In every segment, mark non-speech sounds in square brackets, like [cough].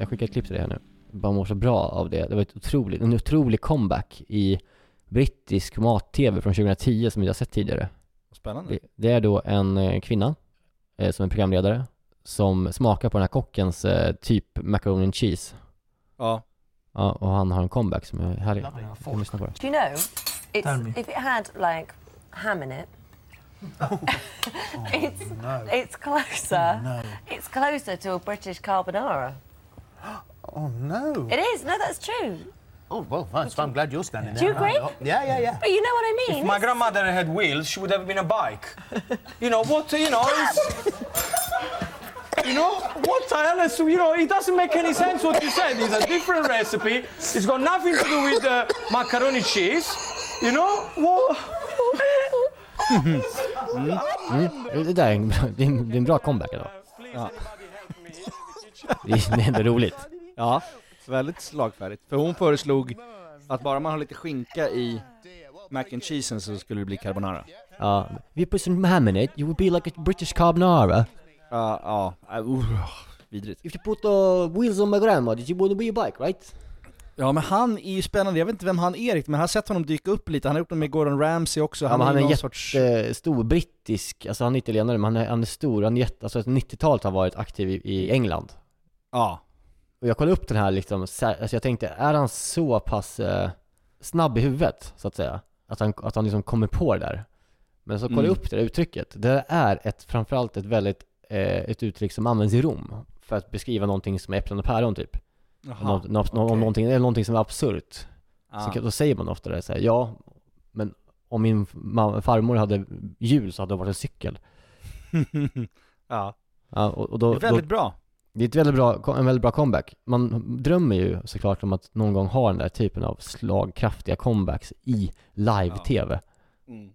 Jag skickar ett klipp till dig här nu. Jag bara mår så bra av det. Det var ett otroligt, en otrolig comeback i brittisk mat-tv från 2010 som har sett tidigare. Spännande. Det, det är då en eh, kvinna eh, som är programledare som smakar på den här kockens eh, typ macaroni and cheese. Ja. Ja, och han har en comeback som är härlig. Kan lyssna på det. Do you know, it's, if it had like ham in it, [laughs] it's it's closer. It's closer to a British carbonara. [gasps] Oh no. It is. No, that's true. Oh well, fine. So I'm glad you're standing Do there. you agree? Oh, yeah, yeah, yeah. But you know what I mean. If my grandmother had wheels, she would have been a bike. You know what? You know. It's, you know what the hell is? You know, it doesn't make any sense what you said. It's a different recipe. It's got nothing to do with the macaroni cheese. You know what? Mm. [laughs] Det där är en, bra- det är en, det är en bra comeback idag. Ja. [laughs] Det är, är ändå roligt. Ja, väldigt slagfärdigt. För hon föreslog att bara man har lite skinka i mac and cheesen så skulle det bli carbonara. Ja, if you put some ham in it, you would be like a British carbonara. Ja, ja, uh, uh, vidrigt. If you put the wheels on my grandma, you would be a bike, right? Ja men han är ju spännande, jag vet inte vem han är riktigt, men jag har sett honom dyka upp lite, han har gjort det med Gordon Ramsay också, Han, ja, han ju är någon en sorts... jättestor brittisk, alltså han är italienare men han är, han är stor, han är jätte, alltså 90-talet har varit aktiv i, i England. Ja. Och jag kollade upp den här liksom, alltså jag tänkte, är han så pass eh, snabb i huvudet, så att säga? Att han, att han liksom kommer på det där. Men så kollade jag Mm. upp det där uttrycket. Det är ett, framförallt ett väldigt, eh, ett uttryck som används i Rom. För att beskriva någonting som är äpplen och päron typ. Jaha, Nå, nå, okej. någonting, eller någonting som är absurt. Ja. Så då säger man ofta det så här, ja, men om min farmor hade hjul så hade det varit en cykel. [laughs] ja. Ja, och, och då, Det är väldigt då, bra. Det är ett väldigt bra, en väldigt bra comeback. Man drömmer ju såklart om att någon gång ha den där typen av slagkraftiga comebacks i live-tv. Mm.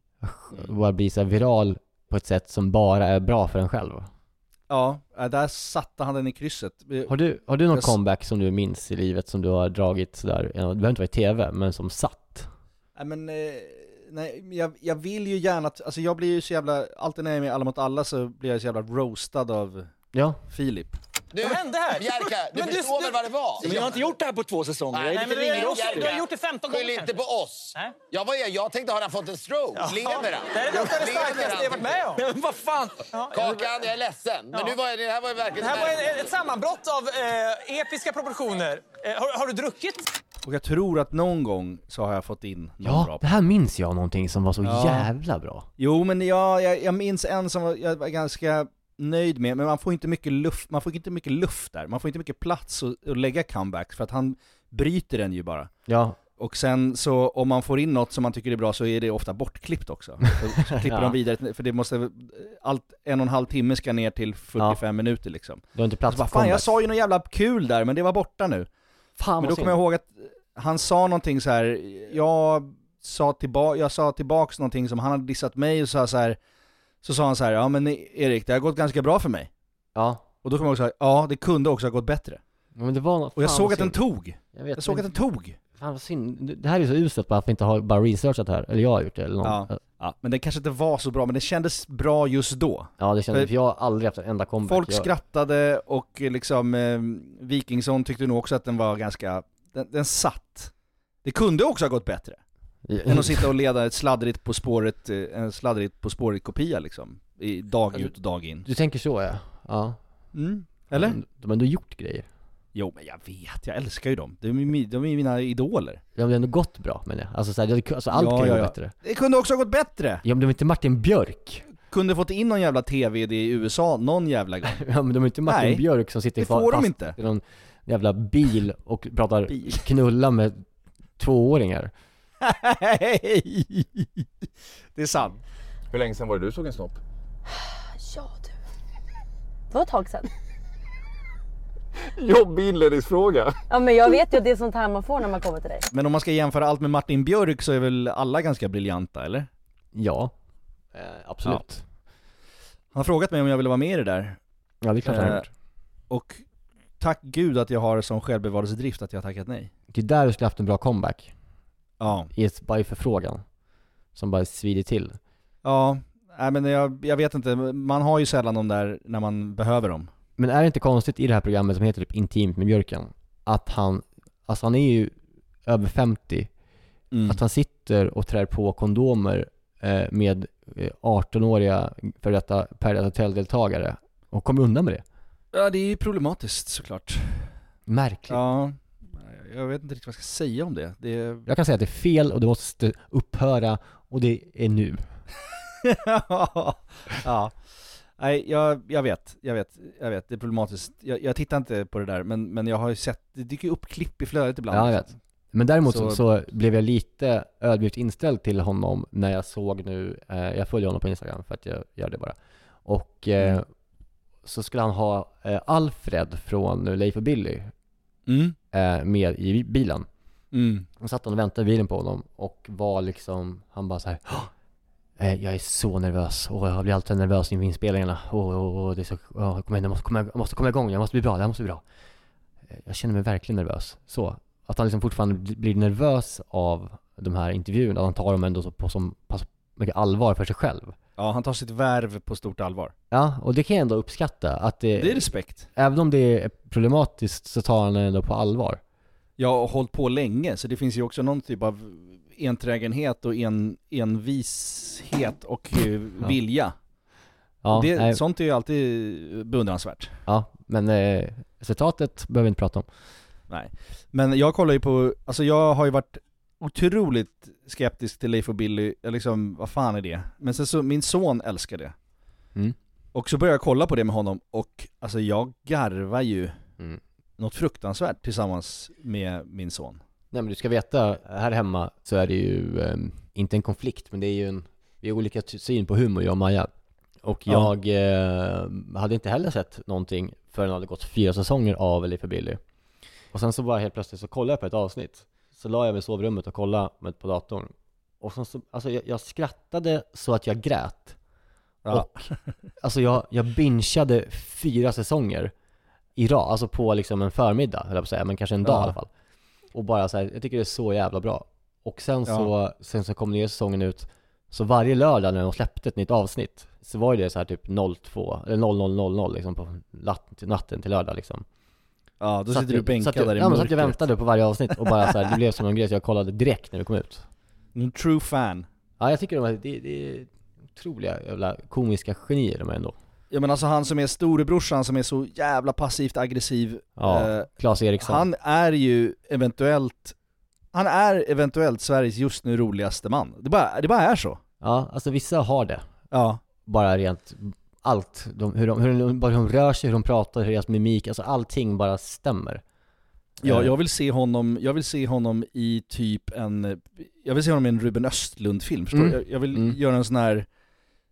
Och bara bli så viral på ett sätt som bara är bra för en själv. Ja, äh, där satte han den i krysset. Har du, har du någon Jag comeback som du minns i livet som du har dragit sådär, det behöver inte vara i tv, men som satt? Nej men, eh, nej, jag, jag vill ju gärna, alltså jag blir ju så jävla, alltid när jag är med Alla mot alla så blir jag så jävla roastad av Ja. Filip. Du, Vad hände här? Bjerka, du Men förstår du- väl vad det var? Men jag har inte gjort det här på två säsonger. Nej, lite men du-. Jerka, Du har gjort det 15 Skyll gånger inte på oss. Nej. Jag, var, jag tänkte, har han fått en stroke? Ja. Lever han? Det är det det starkaste jag varit med om. Men [laughs] vad fan? Kakan, jag är ledsen. Men Ja. nu var, det här var ju Det verkligen... här var en, ett sammanbrott av eh, episka proportioner. Eh, har, har du druckit? Och jag tror att någon gång så har jag fått in någon Ja, bra det här minns jag någonting som var så Ja. jävla bra. Jo men jag, jag, jag minns en som var- jag var ganska nöjd med, men man får inte mycket luft, man får inte mycket luft där, man får inte mycket plats att, att lägga comebacks för att han bryter den ju bara. Ja. Och sen så om man får in något som man tycker är bra så är det ofta bortklippt också. [laughs] Så klipper Ja. de vidare, för det måste, allt, en och en halv timme ska ner till 45 minuter liksom. Du har inte plats bara, för fan jag sa ju något jävla kul där, men det var borta nu. Fan, men då kommer jag ihåg att han sa någonting så här. jag sa, tillba jag sa tillbaks någonting som han hade dissat mig och sa så här. Så sa han så här, ja men Erik, det har gått ganska bra för mig. Ja. Och då kommer jag ihåg så här, ja det kunde också ha gått bättre. Men det var något, Och jag fan såg vad att den synd. tog. Jag, vet, Jag såg men- att den tog. Fan vad synd. Det här är så uselt bara för att vi inte har bara researchat det här, eller jag har gjort det eller någon. Ja. ja, men det kanske inte var så bra, men det kändes bra just då. Ja det kändes, För- för jag har aldrig haft en enda comeback. Folk jag, skrattade och eh, liksom eh, Wikingsson tyckte nog också att den var ganska, den, den satt. Det kunde också ha gått bättre. Än att sitta och leda ett sladdrigt På spåret, eh, en sladdrigt På spåret kopia liksom. I dag ut och dag in. Du tänker så ja. Ja. Mm. Eller? Men, de har ändå gjort grejer. Jo men jag vet, jag älskar ju dem. De är, mi- de är mina idoler. Ja men det har ändå gått bra men jag. Alltså, så här, det, hade alltså allt Ja, kan ju ja, gå ja. bättre. Det kunde också ha gått bättre! Ja men det var inte Martin Björk. kunde fått in någon jävla TV i USA någon jävla gång. [laughs] Ja men de är inte Martin Nej, Björk som sitter det får de fast inte. i någon jävla bil och pratar knulla med tvååringar. Nej! [laughs] Det är sant. Hur länge sedan var det du såg en snopp? Ja du. Det var ett tag sedan. Jobbig inledningsfråga. Ja men jag vet ju att det är sånt här man får när man kommer till dig. Men om man ska jämföra allt med Martin Björk så är väl alla ganska briljanta, eller? Ja, eh, absolut. Han har frågat mig om jag ville vara med i det där. Ja, det är klart han har gjort. Och tack gud att jag har sån självbevarelsedrift att jag har tackat nej. Det är där du skulle haft en bra comeback. Ja. I ett, i förfrågan. Som bara svider till. Ja, nej men jag, jag vet inte, man har ju sällan dem där när man behöver dem. Men är det inte konstigt i det här programmet som heter typ Intimt med Björken, att han, alltså han är ju över 50, Mm. att han sitter och trär på kondomer eh, med eh, 18-åriga för detta Paradise Hotel-deltagare och kommer undan med det. Ja det är ju problematiskt såklart. Märkligt. Ja, jag vet inte riktigt vad jag ska säga om det. det är... Jag kan säga att det är fel och det måste upphöra och det är nu. [laughs] ja. Nej, jag, jag vet, jag vet, jag vet, det är problematiskt. Jag, jag tittar inte på det där, men, men jag har ju sett, det dyker upp klipp i flödet ibland. Ja, jag vet. Men däremot så, Så- så blev jag lite ödmjukt inställd till honom när jag såg nu, eh, jag följer honom på Instagram för att jag gör det bara. Och eh, Mm. så skulle han ha eh, Alfred från Leif och Billy Mm. eh, med i bilen. Mm. Och satt han och väntade i bilen på honom och var liksom, han bara så här. "Åh, eh, jag är så nervös och jag blir alltid nervös inför inspelningarna. Och, och, och det är så, oh, kom igen, jag måste komma, jag måste komma igång, jag måste bli bra, det här måste bli bra. Eh, Jag känner mig verkligen nervös. Så, att han liksom fortfarande bli- blir nervös av de här intervjuerna, att han tar dem ändå så på så pass mycket allvar för sig själv. Ja, han tar sitt värv på stort allvar. Ja, och det kan jag ändå uppskatta. Att det, Det är respekt. Även om det är problematiskt så tar han det ändå på allvar. Jag har hållit på länge, så det finns ju också någon typ av enträgenhet och en, envishet och eh, Ja. vilja. Ja, Och det, nej. sånt är ju alltid beundransvärt. Ja, men eh, resultatet behöver vi inte prata om. Nej. Men jag kollar ju på, alltså jag har ju varit otroligt skeptisk till Leif och Billy, jag liksom, vad fan är det? Men sen så, min son älskar det. Mm. Och så började jag kolla på det med honom, och alltså jag garvar ju Mm. något fruktansvärt tillsammans med min son. Nej men du ska veta, här hemma så är det ju eh, inte en konflikt, men det är ju en, vi har olika syn på humor, jag och Maja. Och Ja. jag eh, hade inte heller sett någonting förrän det hade gått fyra säsonger av Leif och Billy. Och sen så bara helt plötsligt så kollade jag på ett avsnitt. Så la jag mig i sovrummet och kollade med, på datorn. Och sen så, alltså jag, jag skrattade så att jag grät. Ja. Och, alltså jag, jag bingeade fyra säsonger i rad, alltså på liksom en förmiddag, höll jag på att säga, men kanske en dag Ja. i alla fall. Och bara så här, jag tycker det är så jävla bra. Och sen så, sen så kom nya säsongen ut, så varje lördag när de släppte ett nytt avsnitt, så var ju det så här typ 02, eller 0000 liksom på natt, natten till lördag liksom. Ja, då Satt sitter du bänkad där i Ja men satt jag väntade på varje avsnitt och bara så här, det blev som en grej så jag kollade direkt när det kom ut. En true fan. Ja jag tycker de är, det, det är otroliga jävla komiska genier de är ändå. Ja men alltså han som är storebrorsan som är så jävla passivt aggressiv, Ja, eh, Claes Eriksson. han är ju eventuellt, han är eventuellt Sveriges just nu roligaste man. Det bara, det bara är så. Ja, alltså vissa har det. Ja. Bara rent allt. De, hur, de, hur, de, bara hur de rör sig, hur de pratar, hur deras mimik, alltså allting bara stämmer. Ja, Eh, jag vill se honom, jag vill se honom i typ en, jag vill se honom i en Ruben Östlund-film, förstår Mm. du? Jag, jag vill Mm. göra en sån här,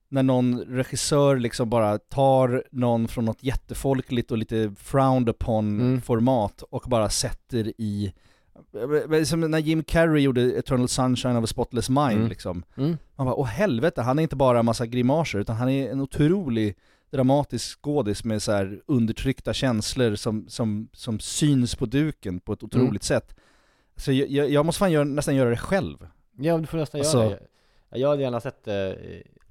när någon regissör liksom bara tar någon från något jättefolkligt och lite frowned upon Mm. format och bara sätter i som när Jim Carrey gjorde Eternal Sunshine of a Spotless Mind Mm. liksom. Mm. Man bara, åh helvete, han är inte bara en massa grimaser, utan han är en otrolig dramatisk skådis med så undertryckta känslor som, som, som syns på duken på ett otroligt Mm. sätt. Så jag, jag, måste fan göra, nästan göra det själv. Ja, du får nästan Alltså- göra det. Jag hade gärna sett, eh,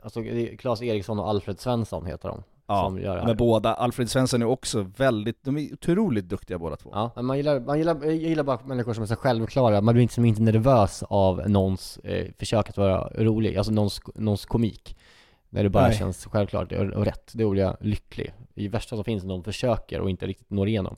alltså Claes Eriksson och Alfred Svensson heter de, som gör det här. Men båda, Alfred Svensson är också väldigt, de är otroligt duktiga båda två. Ja, men man gillar, man gillar, jag gillar bara människor som är så självklara, man blir inte, som inte nervös av någons eh, försök att vara rolig, alltså någons, någons komik. När det bara Nej. känns självklart och, och rätt, det blir jag lycklig. Det värsta som finns är när de försöker och inte riktigt når igenom.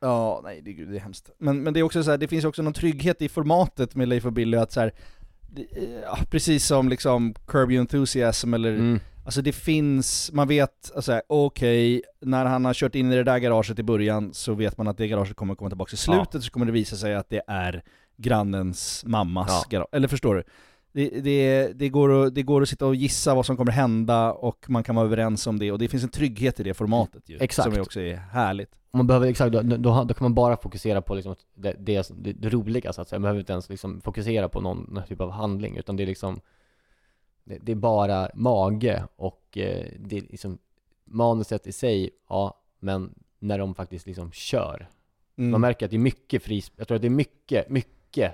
Ja, nej det, det är hemskt. Men, men det är också så här, det finns också någon trygghet i formatet med Leif och Billy att så här, det- ja, precis som liksom Curb Your Enthusiasm eller Mm. Alltså det finns, man vet, alltså, okej, när han har kört in i det där garaget i början så vet man att det garaget kommer komma tillbaka i slutet, så kommer det visa sig att det är grannens mammas Ja. garage. Eller förstår du? Det, det, det, går att, det går att sitta och gissa vad som kommer hända och man kan vara överens om det, och det finns en trygghet i det formatet ju, Exakt. som också är härligt. Man behöver, exakt, då, då, då kan man bara fokusera på liksom det, det, det, roliga så att säga. Man behöver inte ens liksom fokusera på någon typ av handling, utan det är liksom det, det är bara mage och eh, det är liksom manuset i sig, ja, men när de faktiskt liksom kör. Mm. Man märker att det är mycket fris, jag tror att det är mycket, mycket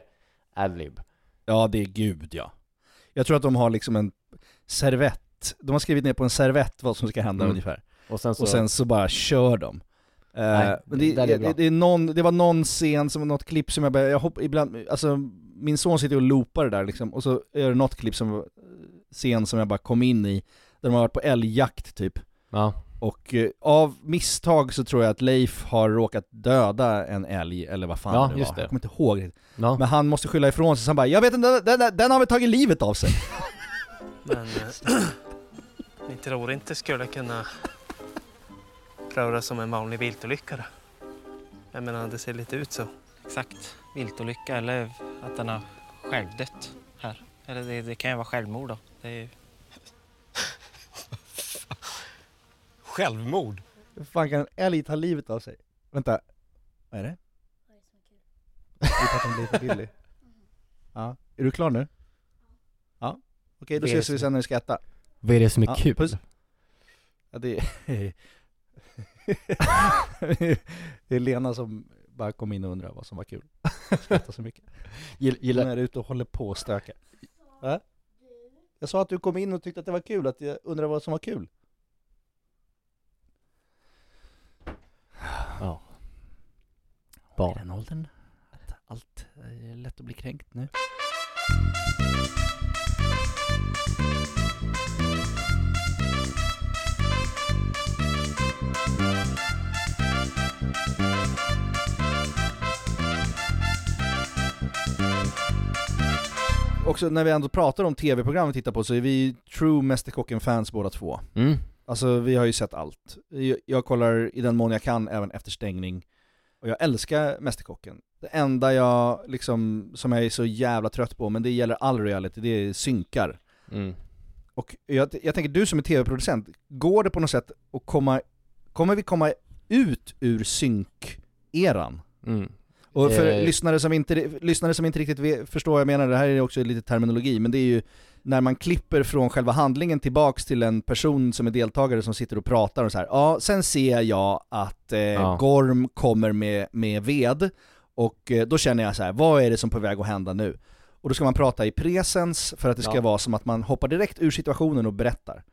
adlib. Ja, det är gud ja. Jag tror att de har liksom en servett, de har skrivit ner på en servett vad som ska hända Mm. ungefär. Och sen så, Och sen så bara kör de. Eh, Nej, det, där är det, det, är någon, det var någon scen, som, något klipp som jag bara, jag hopp, ibland, alltså min son sitter och loopar det där liksom, och så är det något klipp som, scen som jag bara kom in i, där de har varit på älgjakt typ. ja, Och eh, av misstag så tror jag att Leif har råkat döda en älg, eller vad fan Ja, det var. just det. Jag kommer inte ihåg riktigt. ja. Men han måste skylla ifrån sig, så han bara 'Jag vet inte, den, den, den har väl tagit livet av sig' [laughs] Men eh, ni tror inte skulle kunna röra som en vanlig viltolycka då? Jag menar, det ser lite ut så. Exakt. Viltolycka eller att den har självdött här. Eller det, det kan ju vara självmord då. Det är. Självmord? Hur fan kan en älg ta livet av sig? Vänta, vad är det? Att den blir för billig. Ja, är du klar nu? Ja, okej då ses vi sen när vi ska äta. Vad är det som är Ja, kul? puss. Ja, det är... [laughs] det är Lena som bara kom in och undrade vad som var kul. Skrattar så mycket. Gill- Hon Gillar, är ute och håller på och stökar. Va? Jag sa att du kom in och tyckte att det var kul, att jag undrade vad som var kul. ja. I Barn. den åldern, att allt är lätt att bli kränkt nu. Också när vi ändå pratar om tv-program vi tittar på så är vi true Mästerkocken-fans båda två. Mm. Alltså vi har ju sett allt. Jag, jag kollar i den mån jag kan även efter stängning. Och jag älskar Mästerkocken. Det enda jag liksom, som jag är så jävla trött på, men det gäller all reality, det är synkar. Mm. Och jag, jag tänker, du som är tv-producent, går det på något sätt att komma, kommer vi komma ut ur synk-eran? Mm. Och för Eh. lyssnare, som inte, lyssnare som inte riktigt vet, förstår vad jag menar, det här är också lite terminologi, men det är ju när man klipper från själva handlingen tillbaks till en person som är deltagare som sitter och pratar och så här. ja sen ser jag att eh, Ja. Gorm kommer med, med ved, och eh, då känner jag så här: vad är det som är på väg att hända nu? Och då ska man prata i presens för att det ska Ja. vara som att man hoppar direkt ur situationen och berättar.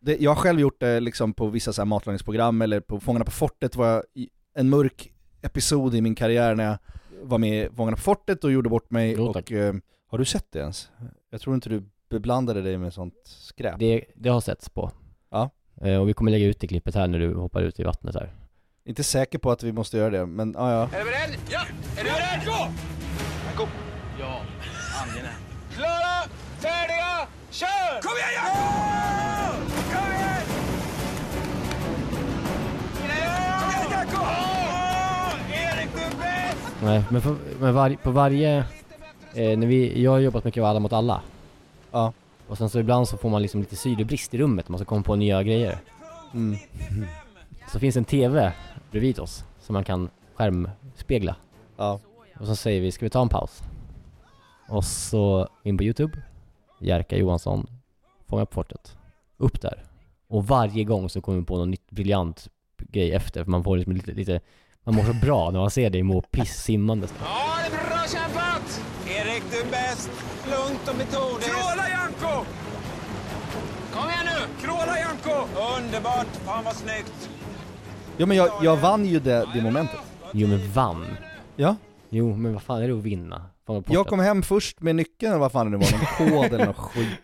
Det, jag har själv gjort det liksom på vissa så matlagningsprogram, eller på Fångarna på fortet var jag en mörk episod i min karriär när jag var med i Fångarna på fortet och gjorde bort mig Jo, och eh, Har du sett det ens? Jag tror inte du beblandade dig med sånt skräp Det, det har setts på. Ja. Eh, och vi kommer lägga ut det klippet här när du hoppar ut i vattnet här. Inte säker på att vi måste göra det, men ja ja Är du beredd? Ja! Är du beredd? Gå! Gå! Ja, angenämt. Klara, färdiga, kör! Kom igen Jakob! Nej, men, för, men var, på varje... Eh, när vi, jag har jobbat mycket med Alla mot alla. Ja. Och sen så ibland så får man liksom lite syrebrist i rummet man ska komma på nya grejer. Mm. Så finns en TV bredvid oss som man kan skärmspegla. Ja. Och så säger vi, ska vi ta en paus? Och så in på Youtube, Jerka Johansson, Fånga på fortet. Upp där. Och varje gång så kommer vi på någon nytt briljant grej efter, för man får liksom lite, lite man mår så bra när man ser dig må piss simmandes. Ja, det är bra kämpat! Erik, du är bäst. Lugnt och metodiskt. Kråla, Janko! Kom igen nu! Kråla, Janko! Underbart! Fan vad snyggt! Ja men jag, jag vann ju det, det momentet Jo men vann. Ja Jo men vad fan är det att vinna? Jag kom hem först med nyckeln eller vad fan det nu var, någon kod eller någon skit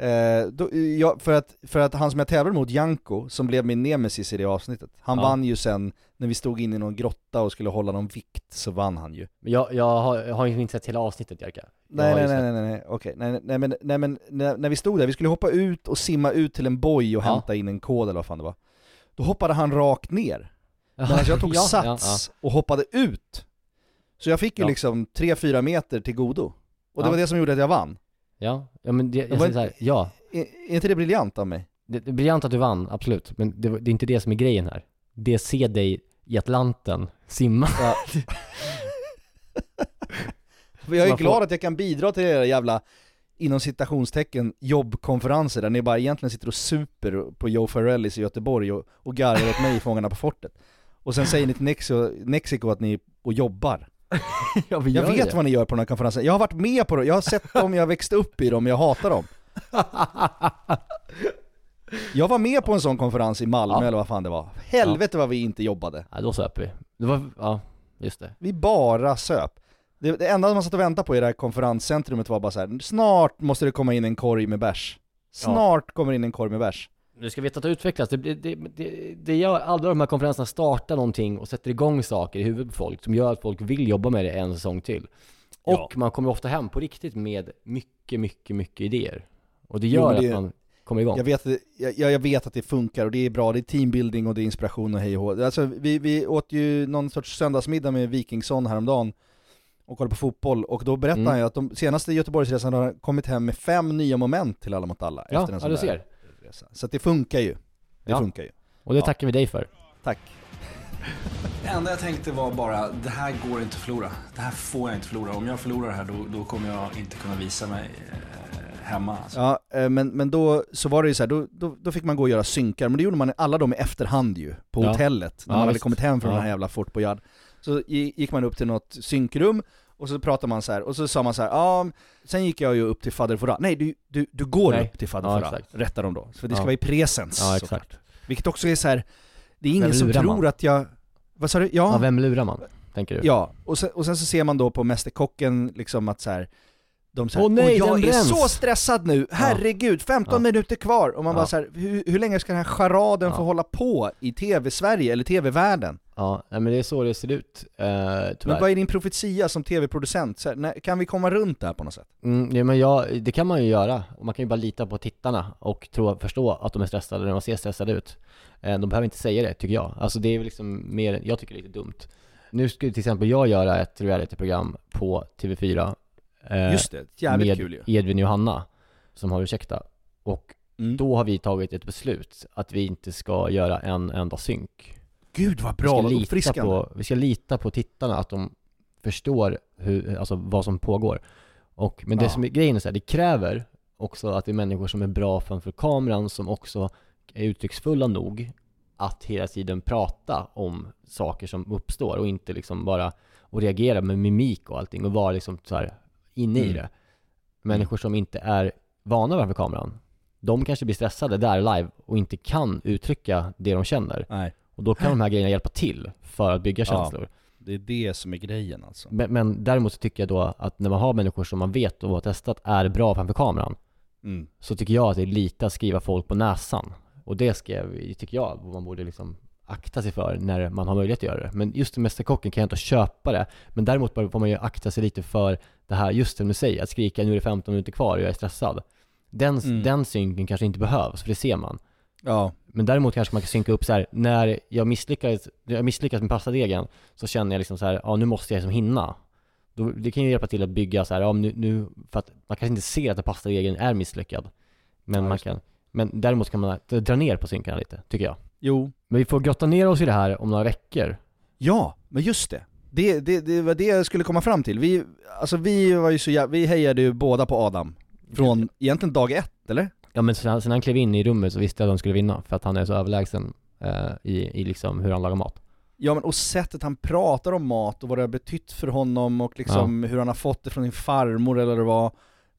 Eh, då, jag, för, att, för att han som jag tävlade mot, Janko, som blev min nemesis i det avsnittet, han Ja. vann ju sen, när vi stod inne i någon grotta och skulle hålla någon vikt, så vann han ju. Men jag, jag, har, jag har ju inte sett hela avsnittet Jerka. Nej nej nej, nej nej nej, okej, nej, nej men, nej, men när, när vi stod där, vi skulle hoppa ut och simma ut till en boj och Ja. hämta in en kod eller vad fan det var. Då hoppade han rakt ner. Medan jag tog [laughs] ja, sats och hoppade ut. Så jag fick ju Ja. liksom 3-4 meter till godo. Och det Ja. var det som gjorde att jag vann. Ja, ja men det, jag säger inte- så här, ja. Är, är inte det briljant av mig? Det, det är briljant att du vann, absolut. Men det, det är inte det som är grejen här. Det är se dig i Atlanten simma. Ja. [laughs] Jag är glad att jag kan bidra till era jävla, inom citationstecken, jobbkonferenser där ni bara egentligen sitter och super på Joe Farrellis i Göteborg och, och garvar åt mig i Fångarna på fortet. Och sen säger ni till Nexo, Mexico att ni och jobbar. [laughs] ja, Jag vet det. vad ni gör på den här konferensen, jag har varit med på det, jag har sett dem, jag har växt upp i dem, jag hatar dem. [laughs] Jag var med på en sån konferens i Malmö Ja. eller vad fan det var. Helvete vad vi inte jobbade. Ja, då söp vi. Det var, ja, just det. Vi bara söp. Det, det enda man satt och väntade på i det här konferenscentrumet var bara så här: snart måste det komma in en korg med bärs. Snart kommer in en korg med bärs. Du ska veta att det utvecklas. Det, det, det, det, gör alla de här konferenserna startar någonting och sätter igång saker i huvudet på folk som gör att folk vill jobba med det en säsong till. Och Ja. man kommer ofta hem på riktigt med mycket, mycket, mycket idéer. Och det Jo, gör men det- att man kommer igång. Jag vet, att- jag, jag vet att det funkar och det är bra, det är teambuilding och det är inspiration och hej och hå. Alltså vi, vi åt ju någon sorts söndagsmiddag med Wikingsson häromdagen och kollade på fotboll och då berättade Mm. han ju att de senaste Göteborgsresan har kommit hem med fem nya moment till Alla mot alla Ja, efter en ja, sån du där ser. Resa. Så att det funkar ju. Det Ja. funkar ju. Och det Ja. tackar vi dig för. Tack. [laughs] Det enda jag tänkte var bara, det här går inte att förlora. Det här får jag inte förlora. Om jag förlorar det här då, då kommer jag inte kunna visa mig eh, hemma. Alltså. Ja, eh, men, men då så var det ju så här, då, då, då fick man gå och göra synkar, men det gjorde man alla de i efterhand ju, på Ja. hotellet, när Ja, man hade visst. kommit hem från Ja. den här jävla Fort Boyard. Så gi- gick man upp till något synkrum, och så pratade man så här, och så sa man så här, ja, sen gick jag ju upp till Fader Fouras. Nej, du, du, du går Nej. upp till Fader Ja, exakt. rättar de då. För det ska Ja. vara i presens. Ja, såklart. Vilket också är så här, det är ingen som tror man? att jag, vad sa du? Ja, Ja, vem lurar man? Tänker du? ja. Och, sen, och sen så ser man då på Mästerkocken liksom att så här. De säger, Åh nej, "Åh, jag är bränns!" så stressad nu, herregud, 15 Ja. minuter kvar! Och man Ja. bara så här, hur, hur länge ska den här charaden Ja. få hålla på i TV-Sverige, eller TV-världen? Ja, men det är så det ser ut, eh, tyvärr. Men vad är din profetia som TV-producent? Så här, när, kan vi komma runt det här på något sätt? Mm, ja, men ja, det kan man ju göra. Och man kan ju bara lita på tittarna och tro, förstå att de är stressade när de ser stressade ut. Eh, de behöver inte säga det, tycker jag. Alltså det är liksom mer, jag tycker det är lite dumt. Nu skulle till exempel jag göra ett realityprogram på TV4 eh, Just det, jävligt med kul ju. Edvin Johanna, som har Ursäkta. Och Mm. då har vi tagit ett beslut att vi inte ska göra en enda synk. Gud vad Vi bra, ska, vad uppfriskande! på, vi ska lita på tittarna, att de förstår hur, alltså vad som pågår. Och, men det Ja. som är grejen är så här, det kräver också att det är människor som är bra framför kameran, som också är uttrycksfulla nog att hela tiden prata om saker som uppstår och inte liksom bara och reagera med mimik och allting och vara liksom så här inne i Mm. det. Människor som inte är vana framför kameran, de kanske blir stressade där live och inte kan uttrycka det de känner. Nej. Och då kan de här grejerna hjälpa till för att bygga Ja. känslor. Det är det som är grejen alltså. Men, men däremot så tycker jag då att när man har människor som man vet och har testat är bra framför kameran, Mm. så tycker jag att det är lite att skriva folk på näsan. Och det jag- tycker jag man borde liksom akta sig för när man har möjlighet att göra det. Men just i Mästerkocken kan jag inte köpa det. Men däremot får man ju akta sig lite för det här, just som du säger, att skrika nu är det 15 minuter kvar och jag är stressad. Den, Mm. den synken kanske inte behövs, för det ser man. Ja. Men däremot kanske man kan synka upp så här, när jag misslyckades, jag misslyckades med pastadegen så känner jag liksom så här, ja nu måste jag liksom hinna. Då, det kan ju hjälpa till att bygga så här, ja nu, nu för att man kanske inte ser att pastadegen är misslyckad. Men Ja, man kan, men däremot kan man dra ner på synkarna lite, tycker jag. Jo. Men vi får grotta ner oss i det här om några veckor. Ja, men just det. Det, det, det var det jag skulle komma fram till. Vi, alltså vi var ju så vi hejade ju båda på Adam. Från egentligen dag ett, eller? Ja men sen, sen han klev in i rummet så visste jag att de skulle vinna, för att han är så överlägsen eh, i, i liksom hur han lagar mat. Ja men och sättet han pratar om mat och vad det har betytt för honom och liksom hur han har fått det från sin farmor eller vad det var.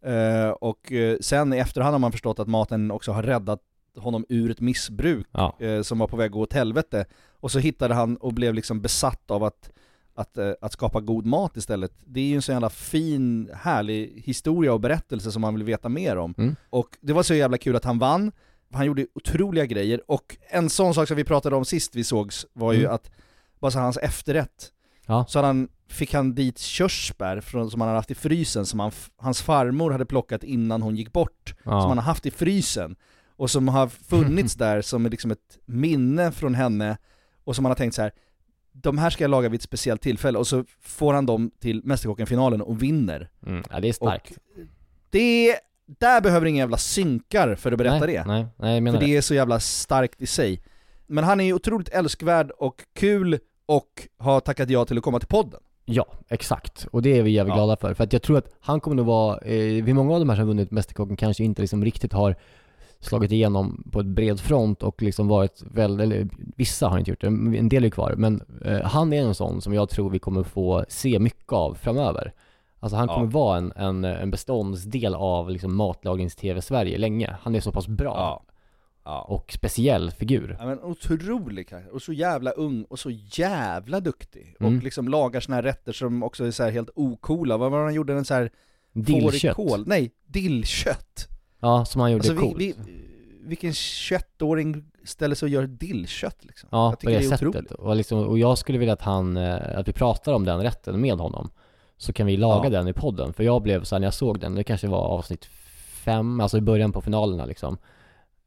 Eh, och eh, sen i efterhand har man förstått att maten också har räddat honom ur ett missbruk Ja. eh, som var på väg att gå åt helvete. Och så hittade han och blev liksom besatt av att, att, eh, att skapa god mat istället. Det är ju en så jävla fin, härlig historia och berättelse som man vill veta mer om. Mm. Och det var så jävla kul att han vann, han gjorde otroliga grejer, och en sån sak som vi pratade om sist vi sågs var ju Mm. att, bara så hans efterrätt, Ja. så han, fick han dit körsbär från, som han hade haft i frysen, som han, hans farmor hade plockat innan hon gick bort, Ja. som han har haft i frysen, och som har funnits [laughs] där som liksom ett minne från henne, och som han har tänkt så här. De här ska jag laga vid ett speciellt tillfälle, och så får han dem till Mästerkocken-finalen och vinner. Mm. Ja, det är starkt. Det, där behöver ingen jävla synkar för att berätta nej, det. Nej, nej, jag menar För det det. är så jävla starkt i sig. Men han är ju otroligt älskvärd och kul och har tackat ja till att komma till podden. Ja, exakt. Och det är vi jävligt Ja. glada för. För att jag tror att han kommer nog vara, eh, vid många av de här som har vunnit Mästerkocken kanske inte liksom riktigt har slagit igenom på ett bred front och liksom varit väl, eller vissa har inte gjort det, en del är kvar. Men eh, han är en sån som jag tror vi kommer få se mycket av framöver. Alltså han Ja. kommer vara en, en, en beståndsdel av liksom matlagnings-tv Sverige länge. Han är så pass bra. Och speciell figur. Ja, men otrolig karaktär, och så jävla ung och så jävla duktig. Mm. Och liksom lagar såna här rätter som också är så här helt ocoola. Vad var det han gjorde? En så här Dillkött. fårikål? Nej, dillkött. Ja, som han gjorde Alltså, vi, coolt. vi, vilken köttåring ställer sig och gör dillkött liksom? Ja, jag på det, det är sättet. Och, liksom, och jag skulle vilja att han, eh, att vi pratar om den rätten med honom. Så kan vi laga Ja. den i podden. För jag blev så här, när jag såg den, det kanske var avsnitt fem, alltså i början på finalerna liksom.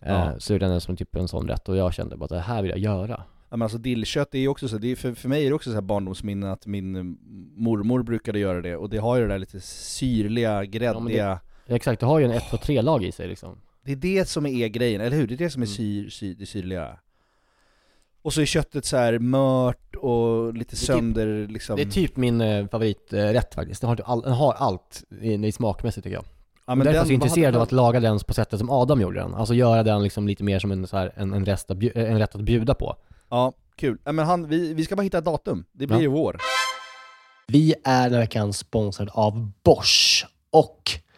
Ja. Eh, så är den som typ en sån rätt och jag kände bara att det här vill jag göra. Ja, men alltså dillkött är ju också så, det är, för, för mig är det också så här barndomsminne att min mormor brukade göra det, och det har ju det där lite syrliga, gräddiga... Ja, exakt, det har ju en 1 och 3 lag i sig liksom. Det är det som är grejen, eller hur? Det är det som Mm. är syr, syr, det syrliga. Och så är köttet så här mört och lite typ- sönder liksom... Det är typ min eh, favoriträtt faktiskt. Den har, typ all, den har allt i, i smakmässigt tycker jag. Ja, men därför är den- jag vad intresserad av att laga den på sättet som Adam gjorde den. Alltså göra den liksom lite mer som en, så här, en, en, rest att, bju- en rätt att bjuda på. Ja, kul. Ja, men han, vi, vi ska bara hitta ett datum, det blir Ja. i vår. Vi är den här veckan sponsrad av Bosch och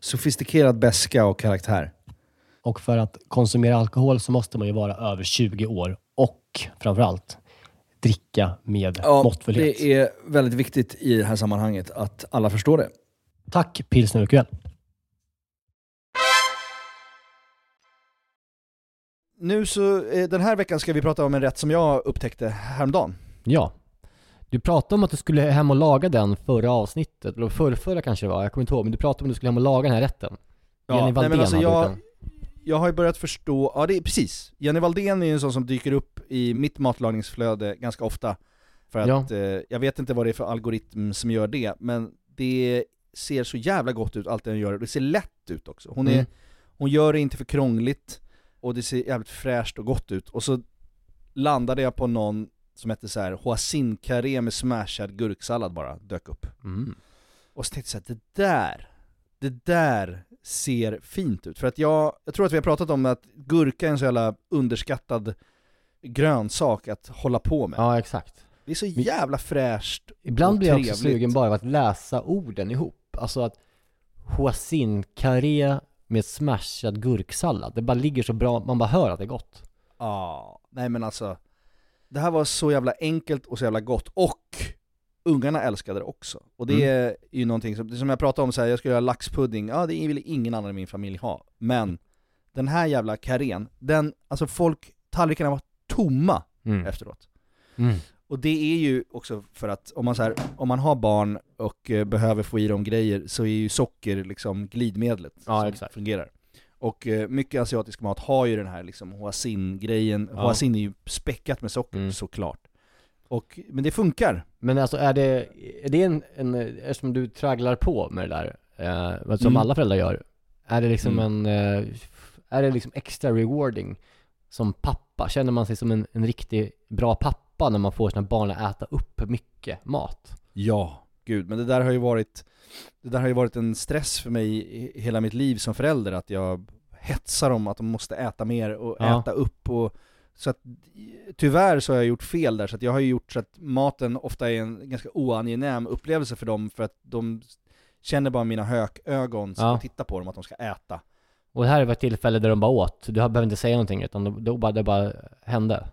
sofistikerad beska och karaktär. Och för att konsumera alkohol så måste man ju vara över 20 år och framförallt dricka med Ja, måttfullhet. det är väldigt viktigt i det här sammanhanget att alla förstår det. Tack Pilsner Urquell. Nu så, eh, den här veckan ska vi prata om en rätt som jag upptäckte häromdagen. Ja. Du pratade om att du skulle hem och laga den förra avsnittet, eller förrförra kanske det var, jag kommer inte ihåg, men du pratade om att du skulle hem och laga den här rätten. Jenny nej, Valdén men alltså jag, jag har ju börjat förstå, ja det är precis. Jenny Valdén är ju en sån som dyker upp i mitt matlagningsflöde ganska ofta. För att Ja. eh, jag vet inte vad det är för algoritm som gör det, men det ser så jävla gott ut allt det hon gör. Det ser lätt ut också. Hon, är, Mm. hon gör det inte för krångligt, och det ser jävligt fräscht och gott ut. Och så landade jag på någon som hette så här hoisin carré med smashad gurksallad bara, dök upp. Mm. Och så tänkte jag så här, det där, det där ser fint ut. För att jag, jag tror att vi har pratat om att gurka är en så jävla underskattad grönsak att hålla på med. Ja, exakt. Det är så jävla fräscht Ibland och blir jag också trevligt. sugen bara av att läsa orden ihop. Alltså att hoisin carré med smashad gurksallad, det bara ligger så bra, man bara hör att det är gott. Ja, nej men alltså. Det här var så jävla enkelt och så jävla gott, och ungarna älskade det också. Och det är ju någonting som, som jag pratade om, så här, jag skulle göra laxpudding, ja det vill ingen annan i min familj ha. Men den här jävla karén, den, alltså folk, tallrikarna var tomma Mm. efteråt. Mm. Och det är ju också för att om man, så här, om man har barn och eh, behöver få i dem grejer så är ju socker liksom glidmedlet Ja, som exakt. fungerar. Och eh, mycket asiatisk mat har ju den här liksom hoisin-grejen, Ja. hoisin är ju späckat med socker Mm. såklart. Och, men det funkar. Men alltså är det, är det en, en eftersom du tragglar på med det där, eh, som Mm. alla föräldrar gör, är det liksom Mm. en, eh, är det liksom extra rewarding som pappa? Känner man sig som en, en riktig bra pappa när man får sina barn att äta upp mycket mat? Ja, gud, men det där har ju varit Det där har ju varit en stress för mig hela mitt liv som förälder, att jag hetsar dem att de måste äta mer och Ja. äta upp och Så att tyvärr så har jag gjort fel där, så att jag har ju gjort så att maten ofta är en ganska oangenäm upplevelse för dem, för att de känner bara mina hökögon som Ja. tittar på dem, att de ska äta. Och det här var ett tillfälle där de bara åt. Du behöver inte säga någonting utan då bara, det bara hände.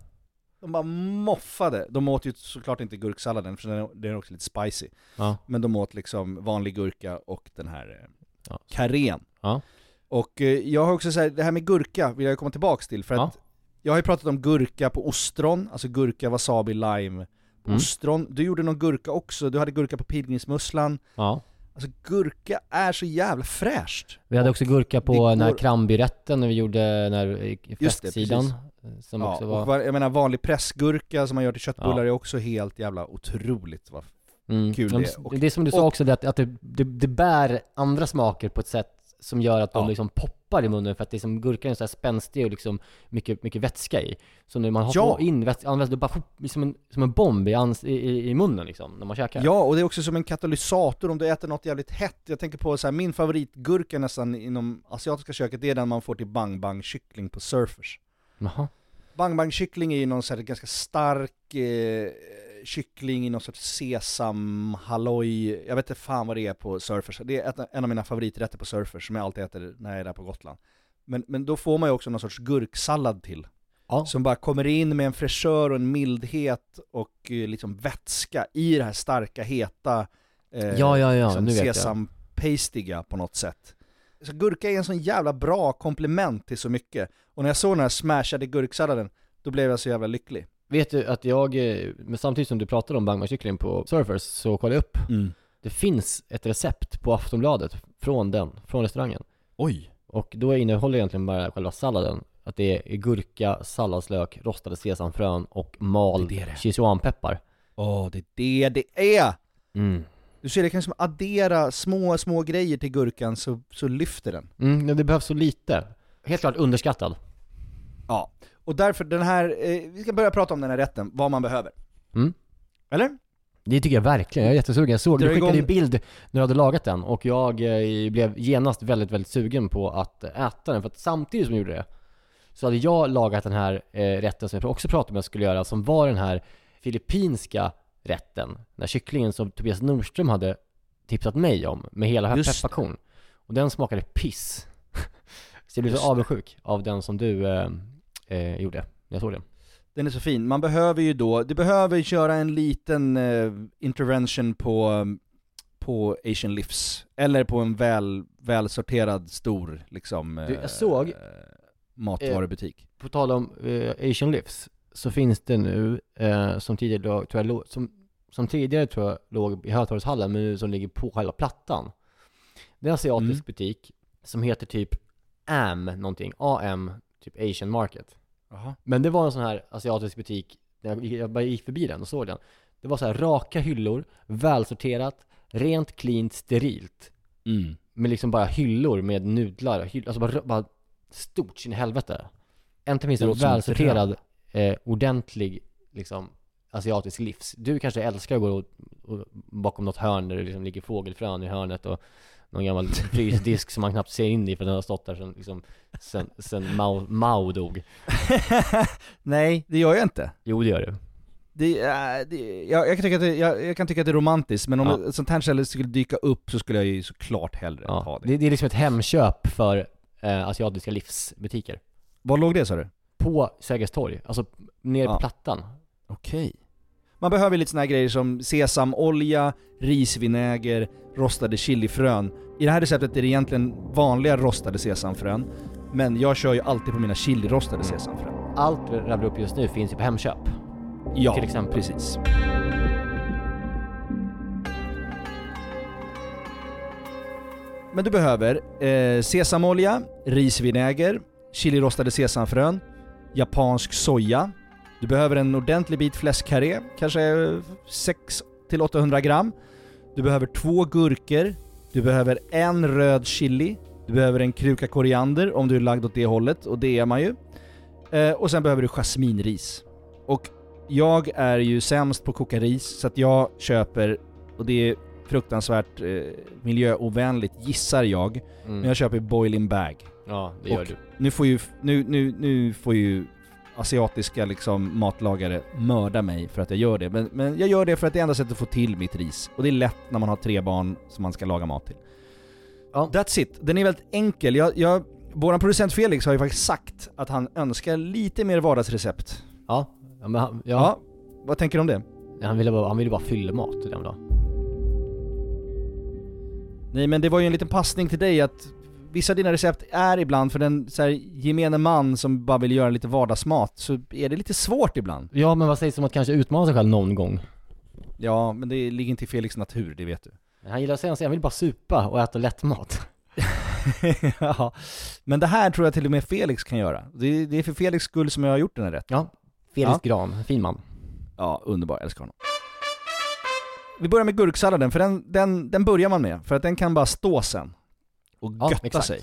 De bara moffade. De åt ju såklart inte gurksalladen, för den är- också lite spicy. Ja. Men de åt liksom vanlig gurka och den här eh, Ja. karén. Ja. Och eh, jag har också sagt, det här med gurka vill jag komma tillbaks till, för Ja. att jag har ju pratat om gurka på ostron, alltså gurka, wasabi, lime Mm. ostron. Du gjorde någon gurka också, du hade gurka på pilgrimsmusslan. Ja. Alltså gurka är så jävla fräscht. Vi hade också gurka på det den här går- krambyrätten när vi gjorde Just det, festsidan. Som ja, också och var... va- jag menar vanlig pressgurka som man gör till köttbullar Ja. är också helt jävla otroligt vad Mm. kul det är. Och, det är som du sa också, det att, att det, det, det bär andra smaker på ett sätt som gör att de Ja. liksom poppar i munnen för att det är som gurkan är så här spänstig och liksom mycket, mycket vätska i. Så när man har Ja. in vätska, används det bara som en, som en bomb i, ans, i, i munnen liksom, när man käkar. ja, och det är också som en katalysator om du äter något jävligt hett. Jag tänker på så här, min favoritgurka nästan inom asiatiska köket, det är den man får till bang bang kyckling på Surfers. Jaha. Bang bang kyckling är ju någon så här ganska stark eh, kyckling i någon sorts sesam, halloj, jag vet inte fan vad det är på Surfers. Det är en av mina favoriträtter på Surfers som jag alltid äter när jag är där på Gotland. Men, men då får man ju också någon sorts gurksallad till. Ja. Som bara kommer in med en fräschör och en mildhet och eh, liksom vätska i det här starka, heta, eh, Ja, ja, ja, liksom sesam-pastiga på något sätt. Så gurka är en sån jävla bra komplement till så mycket. Och när jag såg den här smashade gurksalladen, då blev jag så jävla lycklig. Vet du att jag, eh, men samtidigt som du pratade om bang bang kyckling på Surfers så kollade jag upp. Mm. Det finns ett recept på Aftonbladet från den, från restaurangen. Oj! Och då innehåller egentligen bara själva salladen att det är gurka, salladslök, rostade sesamfrön och mal Det är det. Sichuanpeppar. Åh, det är det det är! Mm. Du ser, det kan som addera små, små grejer till gurkan så, så lyfter den. Mm, men det behövs så lite. Helt klart underskattad. Ja, och därför den här, eh, vi ska börja prata om den här rätten, vad man behöver. Mm. Eller? Det tycker jag verkligen, jag är jättesugen. Jag såg, du skickade ju igång- bild när du hade lagat den och jag eh, blev genast väldigt, väldigt sugen på att äta den. För att samtidigt som jag gjorde det så hade jag lagat den här eh, rätten som jag också pratade om att jag skulle göra, som var den här filippinska rätten. Den här kycklingen som Tobias Nordström hade tipsat mig om med hela Just pepparkorn. Och den smakade piss. [laughs] så jag blev så avundsjuk av den som du eh, eh, gjorde när jag såg den. Den är så fin. Man behöver ju då, du behöver köra en liten eh, intervention på, på Asian Livs, eller på en väl, välsorterad stor liksom Du, eh, jag såg- matvarubutik. På tal om eh, Asian Livs så finns det nu, eh, som tidigare tror jag, låg, som, som tidigare tror jag låg i Hötorgshallen, men nu som ligger på själva plattan. Det är en asiatisk Mm. butik som heter typ AM någonting, AM, typ Asian Market. Jaha. Men det var en sån här asiatisk butik, jag, jag bara gick förbi den och såg den. Det var så här raka hyllor, välsorterat, rent, cleant, sterilt. Mm. Med liksom bara hyllor med nudlar, hyll, alltså bara, bara stort sin helvete. Låter som en välsorterad, eh, ordentlig, liksom asiatisk livs. Du kanske älskar att gå och, och, bakom något hörn där det liksom ligger fågelfrön i hörnet och någon gammal [laughs] frysdisk som man knappt ser in i för den har stått där sen, liksom, sen, sen Mao, Mao dog. [laughs] Nej, det gör jag inte. Jo det gör du. Det, är- det, jag, jag, kan tycka att det, jag, jag kan tycka att det är romantiskt, men om Ja. ett sånt här ställe skulle dyka upp så skulle jag ju såklart hellre ta Ja. det. Det, det är liksom ett hemköp för eh, asiatiska livsbutiker. Var låg det sa du? På Sergels torg, alltså nere på Ja. plattan. Okej. Man behöver lite såna här grejer som sesamolja, risvinäger, rostade chilifrön. I det här receptet är det egentligen vanliga rostade sesamfrön, men jag kör ju alltid på mina chilirostade sesamfrön. Allt vi rabblar upp just nu finns ju på Hemköp. Ja, till exempel. precis. Men du behöver eh, sesamolja, risvinäger, chilirostade sesamfrön, japansk soja. Du behöver en ordentlig bit fläskkarré, kanske 600-800 gram. Du behöver två gurkor. Du behöver en röd chili. Du behöver en kruka koriander om du är lagd åt det hållet, och det är man ju. Eh, och sen behöver du jasminris. Och jag är ju sämst på att koka ris, så att jag köper, och det är fruktansvärt eh, miljöovänligt gissar jag, Mm. men jag köper boiling bag. Ja, det gör och du. Nu får ju, nu, nu, nu får ju asiatiska liksom matlagare mörda mig för att jag gör det. Men, men jag gör det för att det är enda sättet att få till mitt ris. Och det är lätt när man har tre barn som man ska laga mat till. Ja. That's it. Den är väldigt enkel. Jag, jag, våran producent Felix har ju faktiskt sagt att han önskar lite mer vardagsrecept. Ja, ja, men han, ja. Ja, vad tänker du om det? Han ville bara, han ville bara fylla mat den dagen. Nej men det var ju en liten passning till dig att vissa av dina recept är ibland för den så här, gemene man som bara vill göra lite vardagsmat, så är det lite svårt ibland. Ja, men vad sägs om att kanske utmana sig själv någon gång? Ja, men det ligger inte i Felix natur, det vet du. Han gillar att säga att han vill bara supa och äta lätt mat. [laughs] ja, men det här tror jag till och med Felix kan göra. Det, det är för Felix skull som jag har gjort den här rätten. Ja, Felix Ja. Gran, fin man. Ja, underbar, älskar honom. Vi börjar med gurksalladen, för den, den, den börjar man med, för att den kan bara stå sen. Och Ja, götta exakt. sig.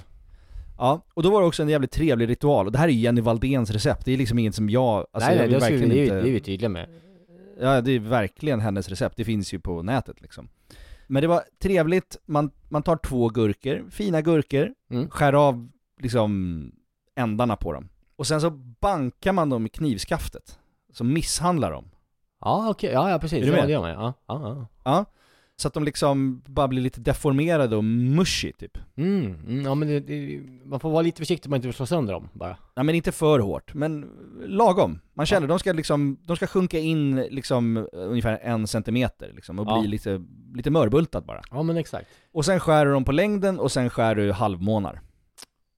Ja, och då var det också en jävligt trevlig ritual, och det här är ju Jenny Valdéns recept, det är liksom inget som jag, alltså nej, jag nej, vill det, verkligen är, inte... det är vi tydliga med. Ja, det är verkligen hennes recept, det finns ju på nätet liksom. Men det var trevligt, man, man tar två gurkor, fina gurkor, Mm. skär av liksom ändarna på dem. Och sen så bankar man dem i knivskaftet. Så misshandlar dem. Ja, okej, ja, ja precis. Är du Ja, med? det gör man ja. ja, ja. Ja. Så att de liksom bara blir lite deformerade och mushy typ. Mm, mm, ja men det, det, man får vara lite försiktig man inte vill slå sönder dem bara. Nej men inte för hårt, men lagom. Man känner de ska liksom, de ska sjunka in liksom ungefär en centimeter liksom och Ja. bli lite, lite mörbultad bara. Ja men exakt. Och sen skär du dem på längden och sen skär du halvmånar.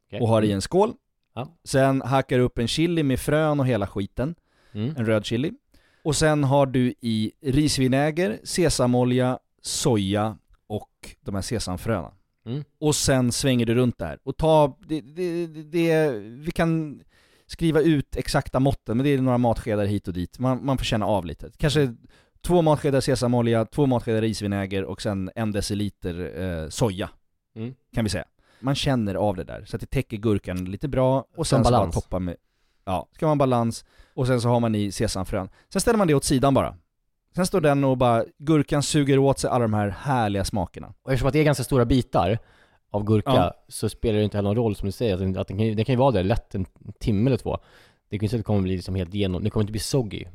Okej. Och har i en skål. Ja. Sen hackar du upp en chili med frön och hela skiten. Mm. En röd chili. Och sen har du i risvinäger, sesamolja, soja och de här sesamfröna. Mm. Och sen svänger du runt där. Och ta, det, det, det, vi kan skriva ut exakta måtten, men det är några matskedar hit och dit. Man, man får känna av lite. Kanske två matskedar sesamolja, två matskedar risvinäger och sen en deciliter eh, soja. Mm. Kan vi säga. Man känner av det där, så att det täcker gurkan lite bra och sen så bara toppa med, ja, ska man balans och sen så har man i sesamfrön. Sen ställer man det åt sidan bara. Sen står den och bara, gurkan suger åt sig alla de här härliga smakerna. Och eftersom att det är ganska stora bitar av gurka Ja. så spelar det inte heller någon roll som du säger, att, den, att den, kan, den kan ju vara där lätt en timme eller två. Det kan ju inte det kommer bli liksom helt igenom, det kommer inte bli soggy.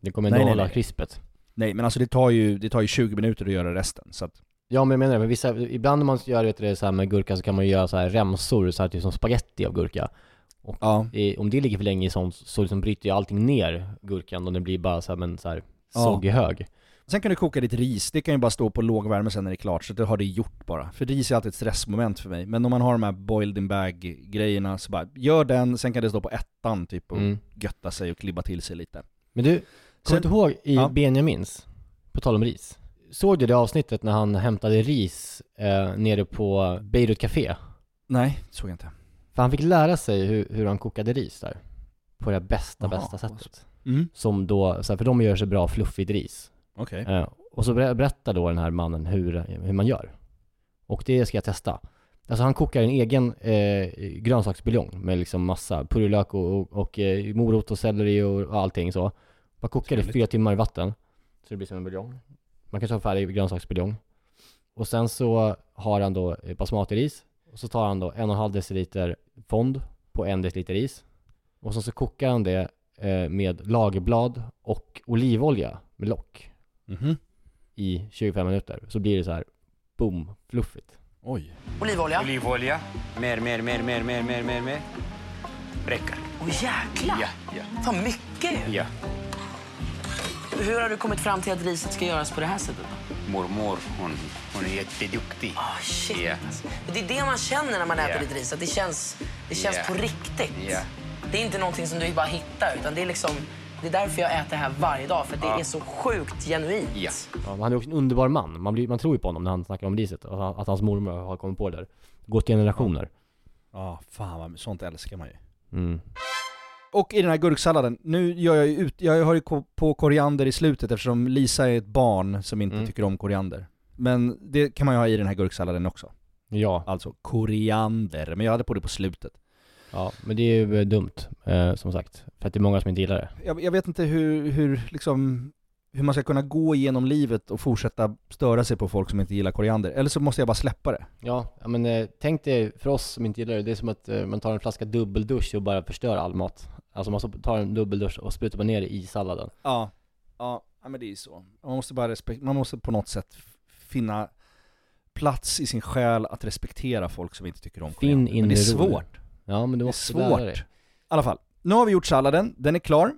Det kommer ändå Nej, nej, hålla nej. krispet. Nej men alltså det tar ju, det tar ju 20 minuter att göra resten, så att Ja men jag menar det, men vissa, ibland när man gör vet det så här med gurka så kan man ju göra så här remsor, så här typ som spaghetti av gurka. Och Ja. i, om det ligger för länge i sånt så liksom bryter ju allting ner gurkan och den blir bara så här, men så här Ja. soggy hög. Sen kan du koka ditt ris, det kan ju bara stå på låg värme sen när det är klart, så det har det gjort bara. För ris är alltid ett stressmoment för mig. Men om man har de här boiled in bag grejerna, så bara gör den, sen kan det stå på ettan typ och Mm. götta sig och klibba till sig lite. Men du, kommer du ihåg i Ja. Benjamins, på tal om ris? Såg du det avsnittet när han hämtade ris eh, nere på Beirut Café? Nej, såg jag inte. För han fick lära sig hur, hur han kokade ris där. På det bästa, Jaha, bästa sättet. Mm. Som då, så här, för de gör så bra fluffigt ris. Okej. Eh, och så ber- berättar då den här mannen hur, hur man gör. Och det ska jag testa. Alltså han kokar en egen eh, grönsaksbuljong med liksom massa purjolök och, och, och eh, morot och selleri och, och allting så. Bara kokar det fyra timmar i vatten. Så det blir som en buljong. Man kan ta färdig grönsaksbuljong. Och sen så har han då basmatiris. Och så tar han då en och en halv deciliter fond på en deciliter ris. Och så, så kokar han det med lagerblad och olivolja med lock Mhm. i 25 minuter. Så blir det så här, boom, fluffigt. Oj. Olivolja. Olivolja. Mer, mer, mer, mer, mer, mer, mer, mer. Räcker. Åh jäklar! Ja, ja. Ta mycket. Ja. Hur har du kommit fram till att riset ska göras på det här sättet? då? Mormor, hon, hon är jätteduktig. Ah, shit. Ja. Det är det man känner när man äter Ja. ditt ris, att det känns, det känns Ja. på riktigt. Ja. Det är inte någonting som du bara hittar, utan det är liksom det är därför jag äter det här varje dag, för det Ja. är så sjukt genuint. Ja. Ja, han är också en underbar man. Man, blir, man tror ju på honom när han snackar om riset. Att, han- att hans mormor har kommit på det där. Gått generationer. Ja, fan vad, sånt älskar man ju. Mm. Och i den här gurksalladen, nu gör jag ju ut, jag har ju på koriander i slutet eftersom Lisa är ett barn som inte Mm. tycker om koriander. Men det kan man ju ha i den här gurksalladen också. Ja. Alltså koriander, men jag hade på det på slutet. Ja, men det är ju eh, dumt, eh, som sagt. För att det är många som inte gillar det. Jag, jag vet inte hur, hur liksom hur man ska kunna gå igenom livet och fortsätta störa sig på folk som inte gillar koriander. Eller så måste jag bara släppa det. Ja, ja men eh, tänk dig för oss som inte gillar det, det är som att eh, man tar en flaska dubbeldusch och bara förstör all mat. Alltså man tar en dubbeldusch och sprutar bara ner det i salladen. Ja, ja, ja men det är ju så. Man måste bara respekt, man måste på något sätt finna plats i sin själ att respektera folk som inte tycker om Finn koriander. Men det är svårt. Ja men du Det är måste lära svårt. dig. I alla fall, nu har vi gjort salladen, den är klar.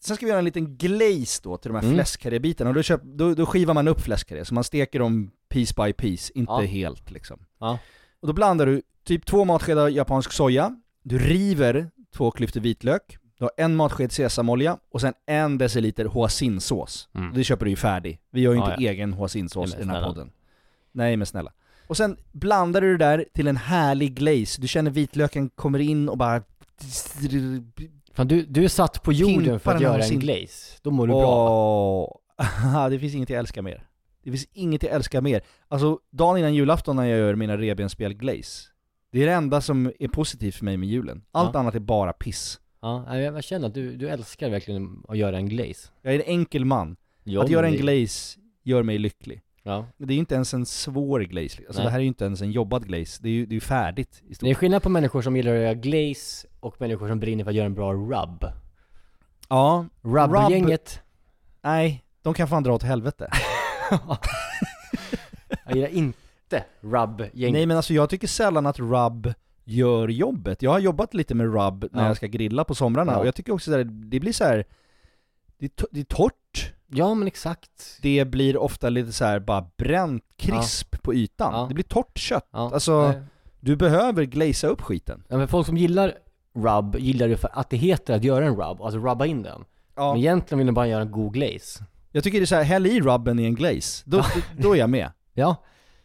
Sen ska vi göra en liten glaze då till de här Mm. fläskkarrébitarna, och då, köp, då, då skivar man upp fläskkarré, så man steker dem piece by piece, inte Ja. helt liksom. Ja. Och då blandar du typ två matskedar japansk soja, du river två klyftor vitlök, du har en matsked sesamolja och sen en deciliter hoisinsås. Mm. Det köper du ju färdig. Vi gör ju Ja, inte egen hoisinsås Nej, i men den här snälla. podden. Nej men snälla. Och sen blandar du det där till en härlig glaze, du känner vitlöken kommer in och bara... Fan du, du är satt på jorden för att göra en sin- glaze. Då mår du bra. Åh, [laughs] det finns inget jag älskar mer. Det finns inget jag älskar mer. Alltså, dagen innan julafton när jag gör mina revbensspjäll glaze, det är det enda som är positivt för mig med julen. Allt Ja. annat är bara piss. Ja, jag känner att du, du älskar verkligen att göra en glaze. Jag är en enkel man. Ja, att göra en det- glaze gör mig lycklig. Ja. Det är ju inte ens en svår glaze, alltså Nej. det här är ju inte ens en jobbad glaze, det är ju, det är ju färdigt i stort Det är skillnad på människor som gillar att göra glaze och människor som brinner för att göra en bra rub. Ja, Rub-gänget. Nej, de kan fan dra åt helvete. [laughs] [laughs] Jag gillar inte rub-gänget. Nej men alltså jag tycker sällan att rub gör jobbet. Jag har jobbat lite med rub när Ja. jag ska grilla på somrarna Ja. och jag tycker också att det blir så här. Det är, det är torrt. Ja men exakt. Det blir ofta lite så här bara bränt, krisp på ytan. Ja. Det blir torrt kött. Ja. Alltså, Nej. du behöver glazea upp skiten. Ja, men folk som gillar rub gillar det för att det heter att göra en rub, alltså rubba in den. Ja. Men egentligen vill de bara göra en god glaze. Jag tycker det är så här, häll i rubben i en glaze. Då, då, [laughs] då är jag med. Ja.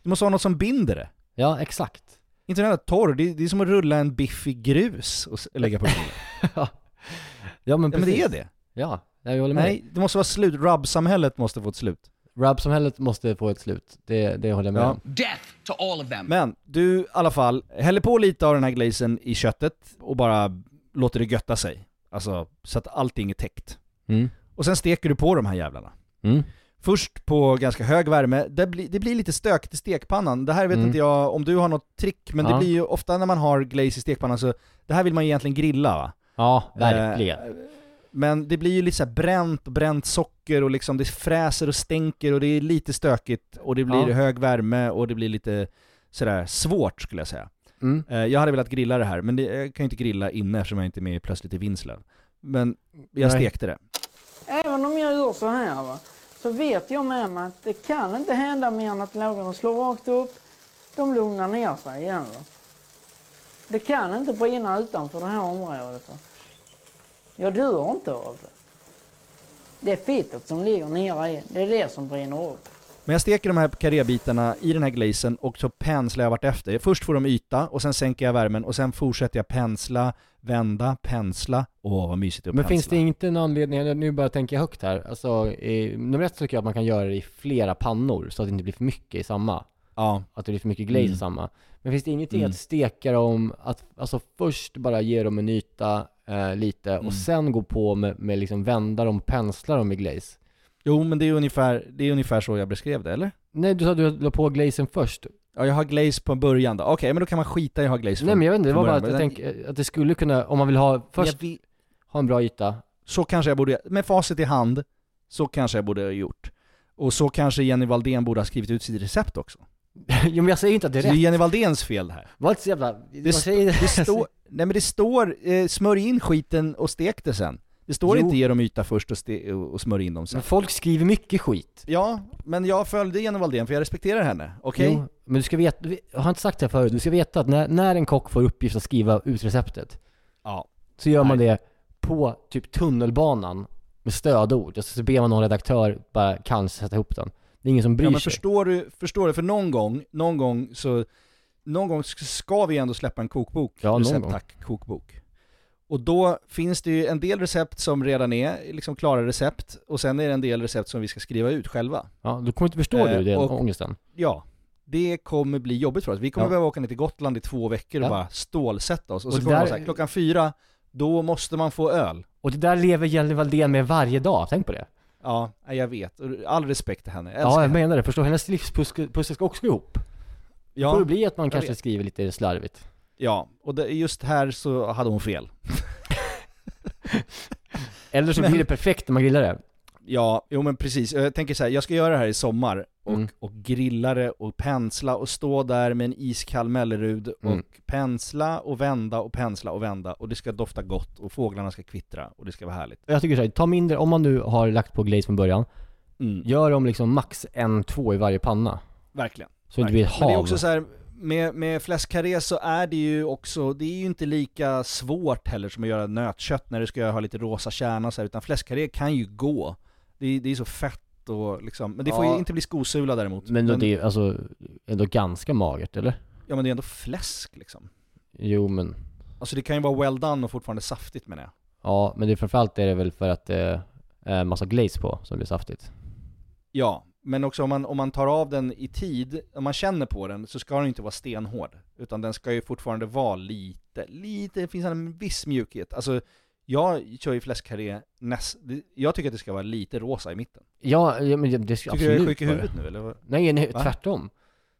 Du måste ha något som binder det. Ja, exakt. Inte den här torr, det är, det är som att rulla en biff i grus och lägga på [laughs] grillen. Ja men Ja men det precis. är det. Ja, jag håller med Nej, det måste vara slut. Rub-samhället måste få ett slut. Rub-samhället måste få ett slut. Det, det håller jag med Ja. om. Death to all of them. Men du, i alla fall, häller på lite av den här glazen i köttet och bara låter det götta sig. Alltså, så att allting är täckt. Mm. Och sen steker du på de här jävlarna. Mm. Först på ganska hög värme, det blir, det blir lite stökigt i stekpannan. Det här vet Mm. inte jag om du har något trick, men det Ja. blir ju ofta när man har glaze i stekpannan så, det här vill man ju egentligen grilla va? Ja, verkligen. Eh, Men det blir ju lite så här bränt och bränt socker och liksom det fräser och stänker och det är lite stökigt och det blir Ja. hög värme och det blir lite sådär svårt skulle jag säga. Mm. Eh, Jag hade velat grilla det här, men det, jag kan ju inte grilla inne eftersom jag inte är med plötsligt i Vinslöv. Men jag Nej. stekte det. Även om jag gör så här va, så vet jag med mig att det kan inte hända mer än att lågorna slår rakt upp, de lugnar ner sig igen. Va. Det kan inte brinna utanför det här området. Va. Jag dör inte av det. Det är fettet som ligger nere i, det är det som brinner upp. Men jag steker de här karrébitarna i den här glazen och så penslar jag vart efter. Först får de yta och sen sänker jag värmen och sen fortsätter jag pensla, vända, pensla. Åh vad mysigt det är att Men pensla. finns det inte en anledning, nu bara tänker jag högt här, alltså eh, nummer ett tycker jag att man kan göra det i flera pannor så att det inte blir för mycket i samma. Ja. Att det blir för mycket glaze Mm. i samma. Men finns det ingenting Mm. att steka dem, att alltså först bara ge dem en yta eh, lite Mm. och sen gå på med, med liksom vända dem, pensla dem i glaze? Jo men det är ungefär, det är ungefär så jag beskrev det, eller? Nej du sa att du la på glazen först. Ja jag har glaze på början då. Okej men då kan man skita i att ha glaze Nej men jag vet inte, det från var bara början. att jag Men tänker att det skulle kunna, om man vill ha först, Jag ha en bra yta. Så kanske jag borde, med facit i hand, så kanske jag borde ha gjort. Och så kanske Jenny Valdén borde ha skrivit ut sitt recept också. [laughs] jo men jag säger inte att det är Så det är rätt. Jenny Valdéns fel det här. Var inte så jävla, Det, säger det står, nej men det står, eh, smörj in skiten och stek det sen. Det står Jo. inte ge dem yta först och, ste- och smörj in dem sen. Men folk skriver mycket skit. Ja, men jag följde Jenny Valdén för jag respekterar henne, okej? Jo, men du ska veta, jag har inte sagt det här förut, du ska veta att när, när en kock får uppgift att skriva ut receptet Ja. Så gör man det på typ tunnelbanan med stödord, och så ber man någon redaktör bara kanske sätta ihop den. Det är ingen som bryr Ja men sig. förstår du, förstår du, för någon gång, någon gång så, någon gång ska vi ändå släppa en kokbok, Ja, någon gång. tack, kokbok. Och då finns det ju en del recept som redan är liksom klara recept, och sen är det en del recept som vi ska skriva ut själva. Ja, du kommer inte förstå Eh, du den och- ångesten. Ja, det kommer bli jobbigt för oss. Vi kommer Ja. behöva åka ner till Gotland i två veckor och Ja. bara stålsätta oss. Och, Och så kommer där- så här, klockan fyra, då måste man få öl. Och det där lever Jenny Valdén med varje dag, tänk på det. Ja, jag vet. All respekt till henne. Jag Ja, jag henne. menar det. Förstår, hennes livspussel ska också gå ihop. Ja, får det bli att man kanske vet. skriver lite slarvigt. Ja, och det, just här så hade hon fel. [laughs] Eller så Men- blir det perfekt när man grillar det. Ja, jo men precis. Jag tänker så här, jag ska göra det här i sommar och, Mm. och grilla det och pensla och stå där med en iskall Mellerud och Mm. pensla och vända och pensla och vända och det ska dofta gott och fåglarna ska kvittra och det ska vara härligt. Jag tycker så här, ta mindre, om man nu har lagt på glaze från början, Mm. gör dem liksom max en, två i varje panna. Verkligen. Så det inte blir ett Men det är hav. också så här, med, med fläskkarré så är det ju också, det är ju inte lika svårt heller som att göra nötkött när du ska ha lite rosa kärna så här, utan fläskkarré kan ju gå. Det är, det är så fett och liksom, men det får ju Ja. inte bli skosula däremot. Men, då det är alltså ändå ganska magert, eller? Ja men det är ändå fläsk liksom. Jo men, Alltså det kan ju vara well done och fortfarande saftigt menar jag. ja men det är framförallt är det väl för att det är massa glaze på som blir saftigt. Ja, men också om man, om man tar av den i tid, om man känner på den, så ska den inte vara stenhård. Utan den ska ju fortfarande vara lite, lite, det finns en viss mjukhet. Alltså, jag kör ju fläskkarré näst, jag tycker att det ska vara lite rosa i mitten. Ja, ja men det- ska Tycker du jag är absolut sjuk i huvudet det. nu eller? Nej, nej Va? tvärtom.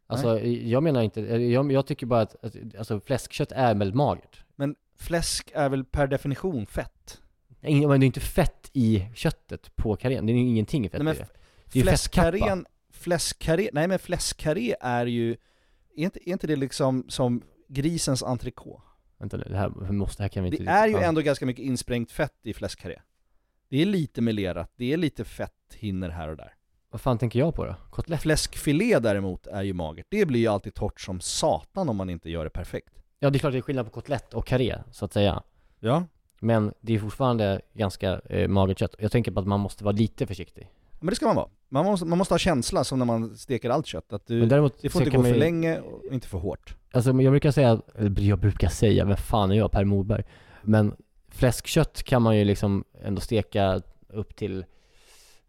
Alltså jag menar inte, jag, jag tycker bara att, att alltså, fläskkött är väldigt magert. Men fläsk är väl per definition fett? Nej, men det är inte fett i köttet på karrén, det är ju ingenting fett Nej, men i det. Det är ju. Fläskkarrén, fläskkarré, nej men fläskkarré är ju, är inte, är inte det liksom som grisens entrecote? Vänta nu, det här, vi måste, här kan vi inte Det är ju ändå ganska mycket insprängt fett i fläskkarré. Det är lite melerat, det är lite fetthinner här och där. Vad fan tänker jag på då? Kotlett? Fläskfilé däremot är ju magert. Det blir ju alltid torrt som satan om man inte gör det perfekt. Ja det är klart det är skillnad på kotlett och karré, så att säga. Ja. Men det är fortfarande ganska eh, magert kött. Jag tänker på att man måste vara lite försiktig. Men det ska man vara. Man måste, man måste ha känsla som när man steker allt kött. Att du, Men däremot det får inte gå för ju- länge och inte för hårt. Alltså jag brukar säga, eller jag brukar säga, vem fan är jag, Per Morberg? Men fläskkött kan man ju liksom ändå steka upp till,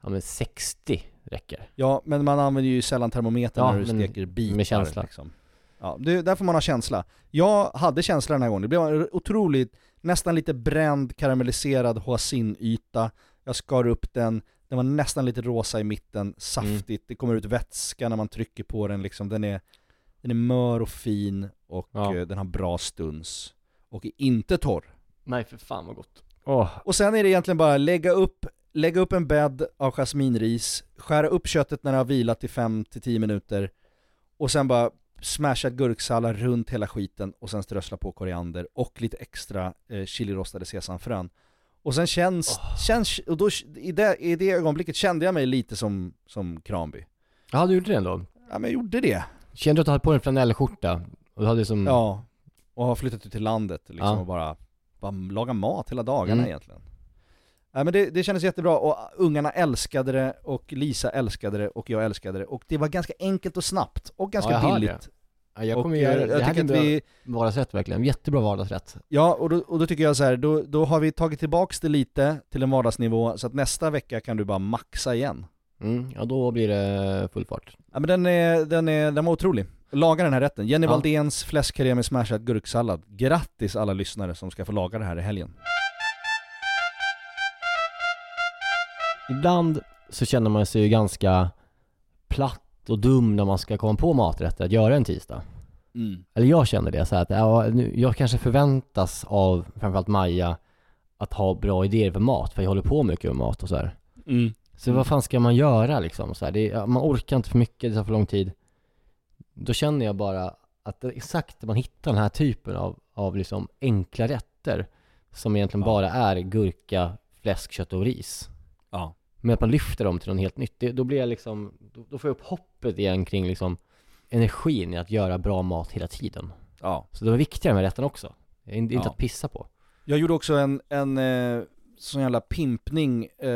ja men 60 räcker. Ja, men man använder ju sällan termometern Ja, när du steker bitar. med känsla. Liksom. Ja, det, där får man ha känsla. Jag hade känsla den här gången. Det blev en otroligt, nästan lite bränd, karamelliserad hoisinyta. Jag skar upp den, den var nästan lite rosa i mitten, saftigt, det kommer ut vätska när man trycker på den liksom. Den är, den är mör och fin och Ja. eh, den har bra stuns. Och är inte torr. Nej för fan vad gott. Åh. Och sen är det egentligen bara lägga upp, lägga upp en bädd av jasminris, skära upp köttet när det har vilat i 5-10 minuter och sen bara smashad gurksallad runt hela skiten och sen strössla på koriander och lite extra eh, chilirostade sesamfrön. Och sen känns, känns och då, i, det, i det ögonblicket kände jag mig lite som, som Kranby. Ja du gjorde det ändå? Ja men jag gjorde det. Kände du att du hade på dig en flanellskjorta? Och du hade som... Ja, och har flyttat ut till landet liksom Ja. och bara, bara laga mat hela dagarna Mm. egentligen. Ja, men det, det kändes jättebra och ungarna älskade det och Lisa älskade det och jag älskade det och det var ganska enkelt och snabbt och ganska Ja, billigt. det. Ja, jag Och, kommer eh, göra jag det. Det här tycker att vi- vardagsrätt verkligen. Jättebra vardagsrätt. Ja, och då, och då tycker jag så här, då, då har vi tagit tillbaks det lite till en vardagsnivå så att nästa vecka kan du bara maxa igen. Mm, ja då blir det full fart. Ja men den är, den är, den var otrolig. Laga den här rätten. Jenny Ja. Valdéns fläskkarré med smashad gurksallad. Grattis alla lyssnare som ska få laga det här i helgen. Ibland så känner man sig ju ganska platt och dum när man ska komma på maträtter att göra en tisdag. Mm. Eller jag känner det så här att ja, nu, jag kanske förväntas av framförallt Maja att ha bra idéer för mat, för jag håller på mycket med mat och så här. Mm. Så vad fan ska man göra liksom? Så här, det, ja, man orkar inte för mycket, det tar för lång tid. Då känner jag bara att exakt när man hittar den här typen av, av liksom enkla rätter som egentligen bara är gurka, fläsk, kött och ris. Ja. Men att man lyfter dem till något helt nytt, det, då blir jag liksom, då, då får jag upp hoppet igen kring liksom energin i att göra bra mat hela tiden. Ja. Så det var viktigare med rätten också. Det är inte Ja. att pissa på. Jag gjorde också en, en eh, sån jävla pimpning. Eh,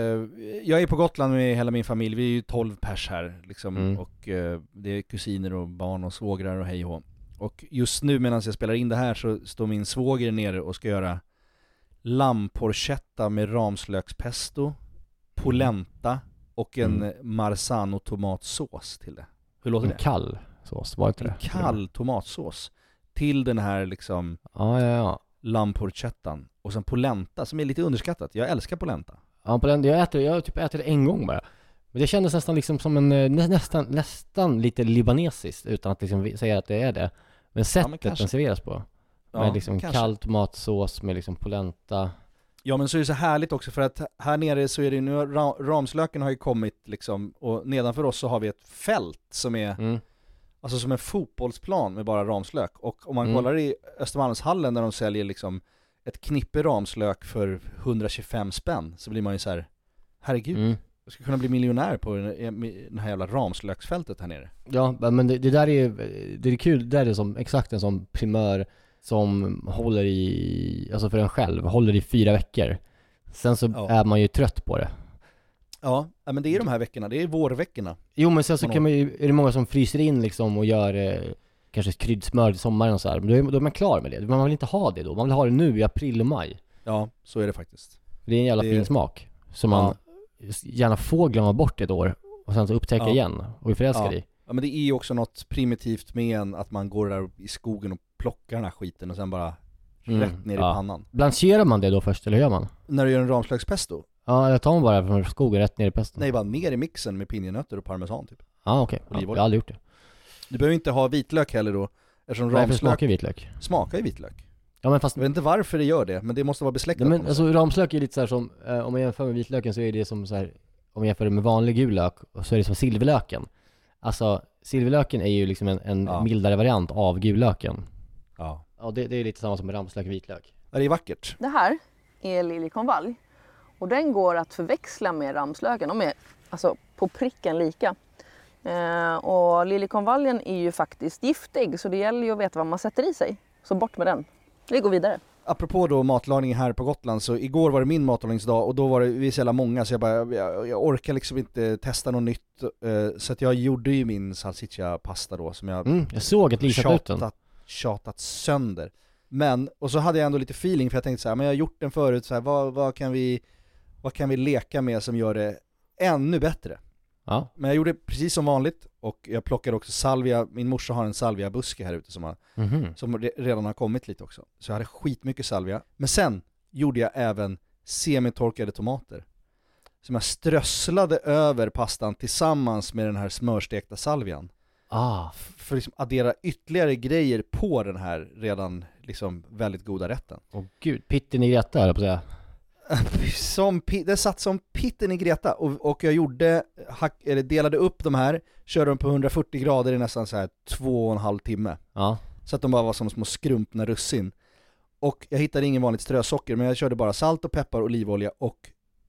jag är på Gotland med hela min familj, vi är ju 12 pers här liksom. Mm. Och eh, det är kusiner och barn och svågrar och hej och. Och just nu medan jag spelar in det här så står min svåger nere och ska göra lammporchetta med ramslökspesto, polenta och en Mm. marzano tomatsås till det. Hur låter En det? kall sås, var inte En det? kall tomatsås. Till den här liksom Ja, ja, ja. lammporchettan. Och sen polenta som är lite underskattat. Jag älskar polenta. Ja, på den, jag äter, jag typ äter det en gång bara. Men det kändes nästan liksom som en, eh, nä, nästan, nästan lite libanesiskt utan att liksom säga att det är det. Men sättet kanske. den serveras på. Ja, med liksom kanske. kall tomatsås med liksom polenta. Ja men så är det så härligt också för att här nere så är det nu, ra- ramslöken har ju kommit liksom, och nedanför oss så har vi ett fält som är, Mm. alltså som en fotbollsplan med bara ramslök. Och om man Mm. kollar i Östermalmshallen där de säljer liksom ett knippe ramslök för 125 spänn, så blir man ju så här: herregud, Mm. jag skulle kunna bli miljonär på den här jävla ramslöksfältet här nere. Ja, men det, det där är ju, det är kul, det där är som exakt en sån primör som håller i, alltså för en själv, håller i fyra veckor. Sen så Ja. är man ju trött på det. Ja, men det är de här veckorna, det är vårveckorna. Jo men sen så kan man ju, är det många som fryser in liksom och gör eh, kanske kryddsmör till sommaren och så här. Men då är, då är man klar med det. Men man vill inte ha det då, man vill ha det nu i april och maj. Ja, så är det faktiskt. Det är en jävla Det- fin smak. Som man gärna får glömma bort ett år och sen så upptäcka Ja. igen och bli förälskad ja. i. Ja men det är ju också något primitivt med en, att man går där i skogen och plockar den här skiten och sen bara Mm, rätt ner ja. i pannan. Blancherar man det då först eller hur gör man? När du gör en ramslökspesto? Ja, jag tar man bara från skogen rätt ner i pesten. Nej bara ner i mixen med pinjenötter och parmesan typ. Ja okej, ja, jag Olivolja. har aldrig gjort det. Du behöver inte ha vitlök heller då, eftersom ramslök smakar ju vitlök. smakar ju vitlök. Ja men fast Jag vet inte varför det gör det, men det måste vara besläktat men alltså ramslök är lite så här som, eh, om man jämför med vitlöken så är det som så här, om man jämför det med vanlig gul lök, så är det som silverlöken. Alltså, silverlöken är ju liksom en, en Ja. mildare variant av gullöken. Ja. Ja, det, det är lite samma som med ramslök och vitlök. Det är vackert. Det här är liljekonvalj och den går att förväxla med ramslöken. De är alltså på pricken lika. Eh, och liljekonvaljen är ju faktiskt giftig så det gäller ju att veta vad man sätter i sig. Så bort med den. Vi går vidare. Apropå då matlagning här på Gotland, så igår var det min matlagningsdag och då var det, vi är så jävla många så jag bara, jag, jag orkar liksom inte testa något nytt. eh, Så att jag gjorde ju min salsiccia pasta då som jag Mm, jag såg att Lisa tjatat, tjatat sönder. Men, och så hade jag ändå lite feeling för jag tänkte så här, men jag har gjort den förut, så här, vad, vad, kan vi, vad kan vi leka med som gör det ännu bättre? Ja. Men jag gjorde precis som vanligt och jag plockade också salvia, min morsa har en salviabuske här ute som, har, Mhm. som re- redan har kommit lite också. Så jag hade skitmycket salvia. Men sen gjorde jag även semitorkade tomater. Som jag strösslade över pastan tillsammans med den här smörstekta salvian. Ah. För att liksom addera ytterligare grejer på den här redan liksom väldigt goda rätten. Åh gud, pitten i Greta höll jag på att säga. Som, det satt som pitten i Greta och, och jag gjorde, hack, eller delade upp de här, körde dem på 140 grader i nästan så här två och en halv timme. Ja. Så att de bara var som små skrumpna russin. Och jag hittade ingen vanligt strösocker, men jag körde bara salt och peppar, olivolja och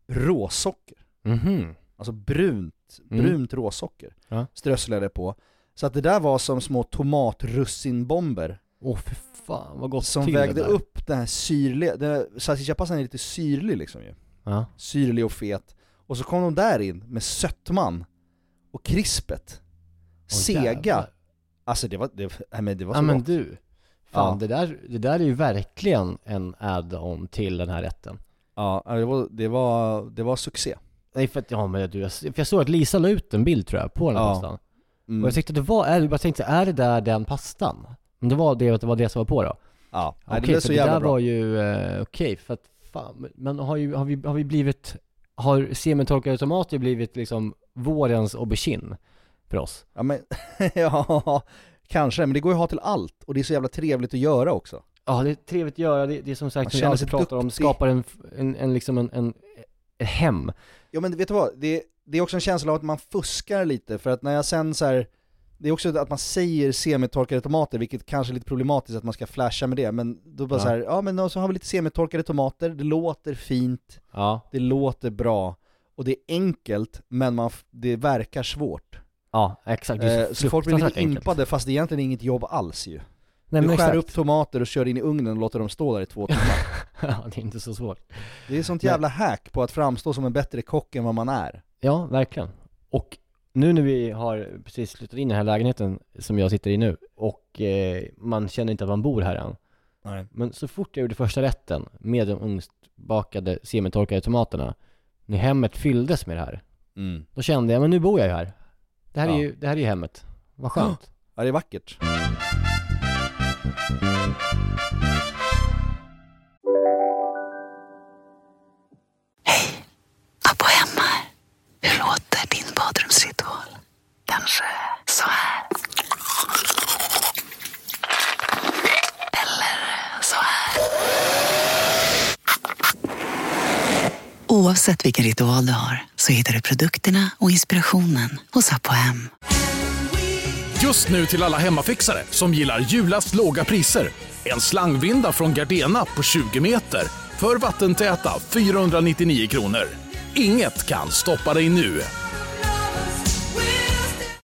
råsocker. Mhm. Alltså brunt, Mm. brunt råsocker. Ja. Strösslade på. Så att det där var som små tomatrussinbomber. Åh för fan vad gott Som det vägde där. upp den här syrliga, den här salsichapastan är lite syrlig liksom ju. Ja. Syrlig och fet. Och så kom de där in med sötman och krispet. Sega. jävlar. Alltså det var, det, nej, men det var så Ja men gott. du. Fan Ja. det, där, det där är ju verkligen en add-on till den här rätten. Ja, det var, det var, det var succé. Nej för att, ja men du, jag, för jag såg att Lisa la ut en bild tror jag på den här Ja. pastan. Mm. Och jag tyckte att det var, jag bara tänkte, är det där den pastan? Men det var det, det var det som var på då? Ja, Okej, det blev för så det där bra. var ju, eh, okej för att fan, men har, ju, har, vi, har vi blivit, har semitorkade tomater blivit liksom vårens aubergine för oss? Ja men, [laughs] ja, kanske, men det går ju att ha till allt och det är så jävla trevligt att göra också. Ja det är trevligt att göra, det, det är som sagt som vi alltid pratar om, duktig. skapar en, en, en liksom en, en, ett hem. Ja men vet du vad, det, det är också en känsla av att man fuskar lite för att när jag sen så här, det är också att man säger semitorkade tomater, vilket kanske är lite problematiskt att man ska flasha med det, men då bara Ja. så här, ja men så har vi lite semitorkade tomater, det låter fint, Ja. det låter bra, och det är enkelt, men man, det verkar svårt. Ja, exakt. Det är Eh, så så folk blir lite fruktansvärt enkelt. impade fast det är egentligen inget jobb alls ju. Nej, du men skär exakt. upp tomater och kör in i ugnen och låter dem stå där i två timmar. [laughs] ja, det är inte så svårt. Det är sånt jävla hack på att framstå som en bättre kock än vad man är. Ja, verkligen. Och nu när vi har precis slutat in i den här lägenheten som jag sitter i nu och eh, man känner inte att man bor här än. Nej. Men så fort jag gjorde första rätten med de ugnsbakade semitorkade tomaterna, när hemmet fylldes med det här, Mm. då kände jag, men nu bor jag ju här. Det här, Ja. är, ju, det här är ju hemmet. Vad skönt. Ja, det är vackert. kanske så här. Eller så här. Oavsett vilken ritual du har så hittar du produkterna och inspirationen hos Apohem. Just nu till alla hemmafixare som gillar julast låga priser. En slangvinda från Gardena på 20 meter för vattentäta 499 kronor. Inget kan stoppa dig nu.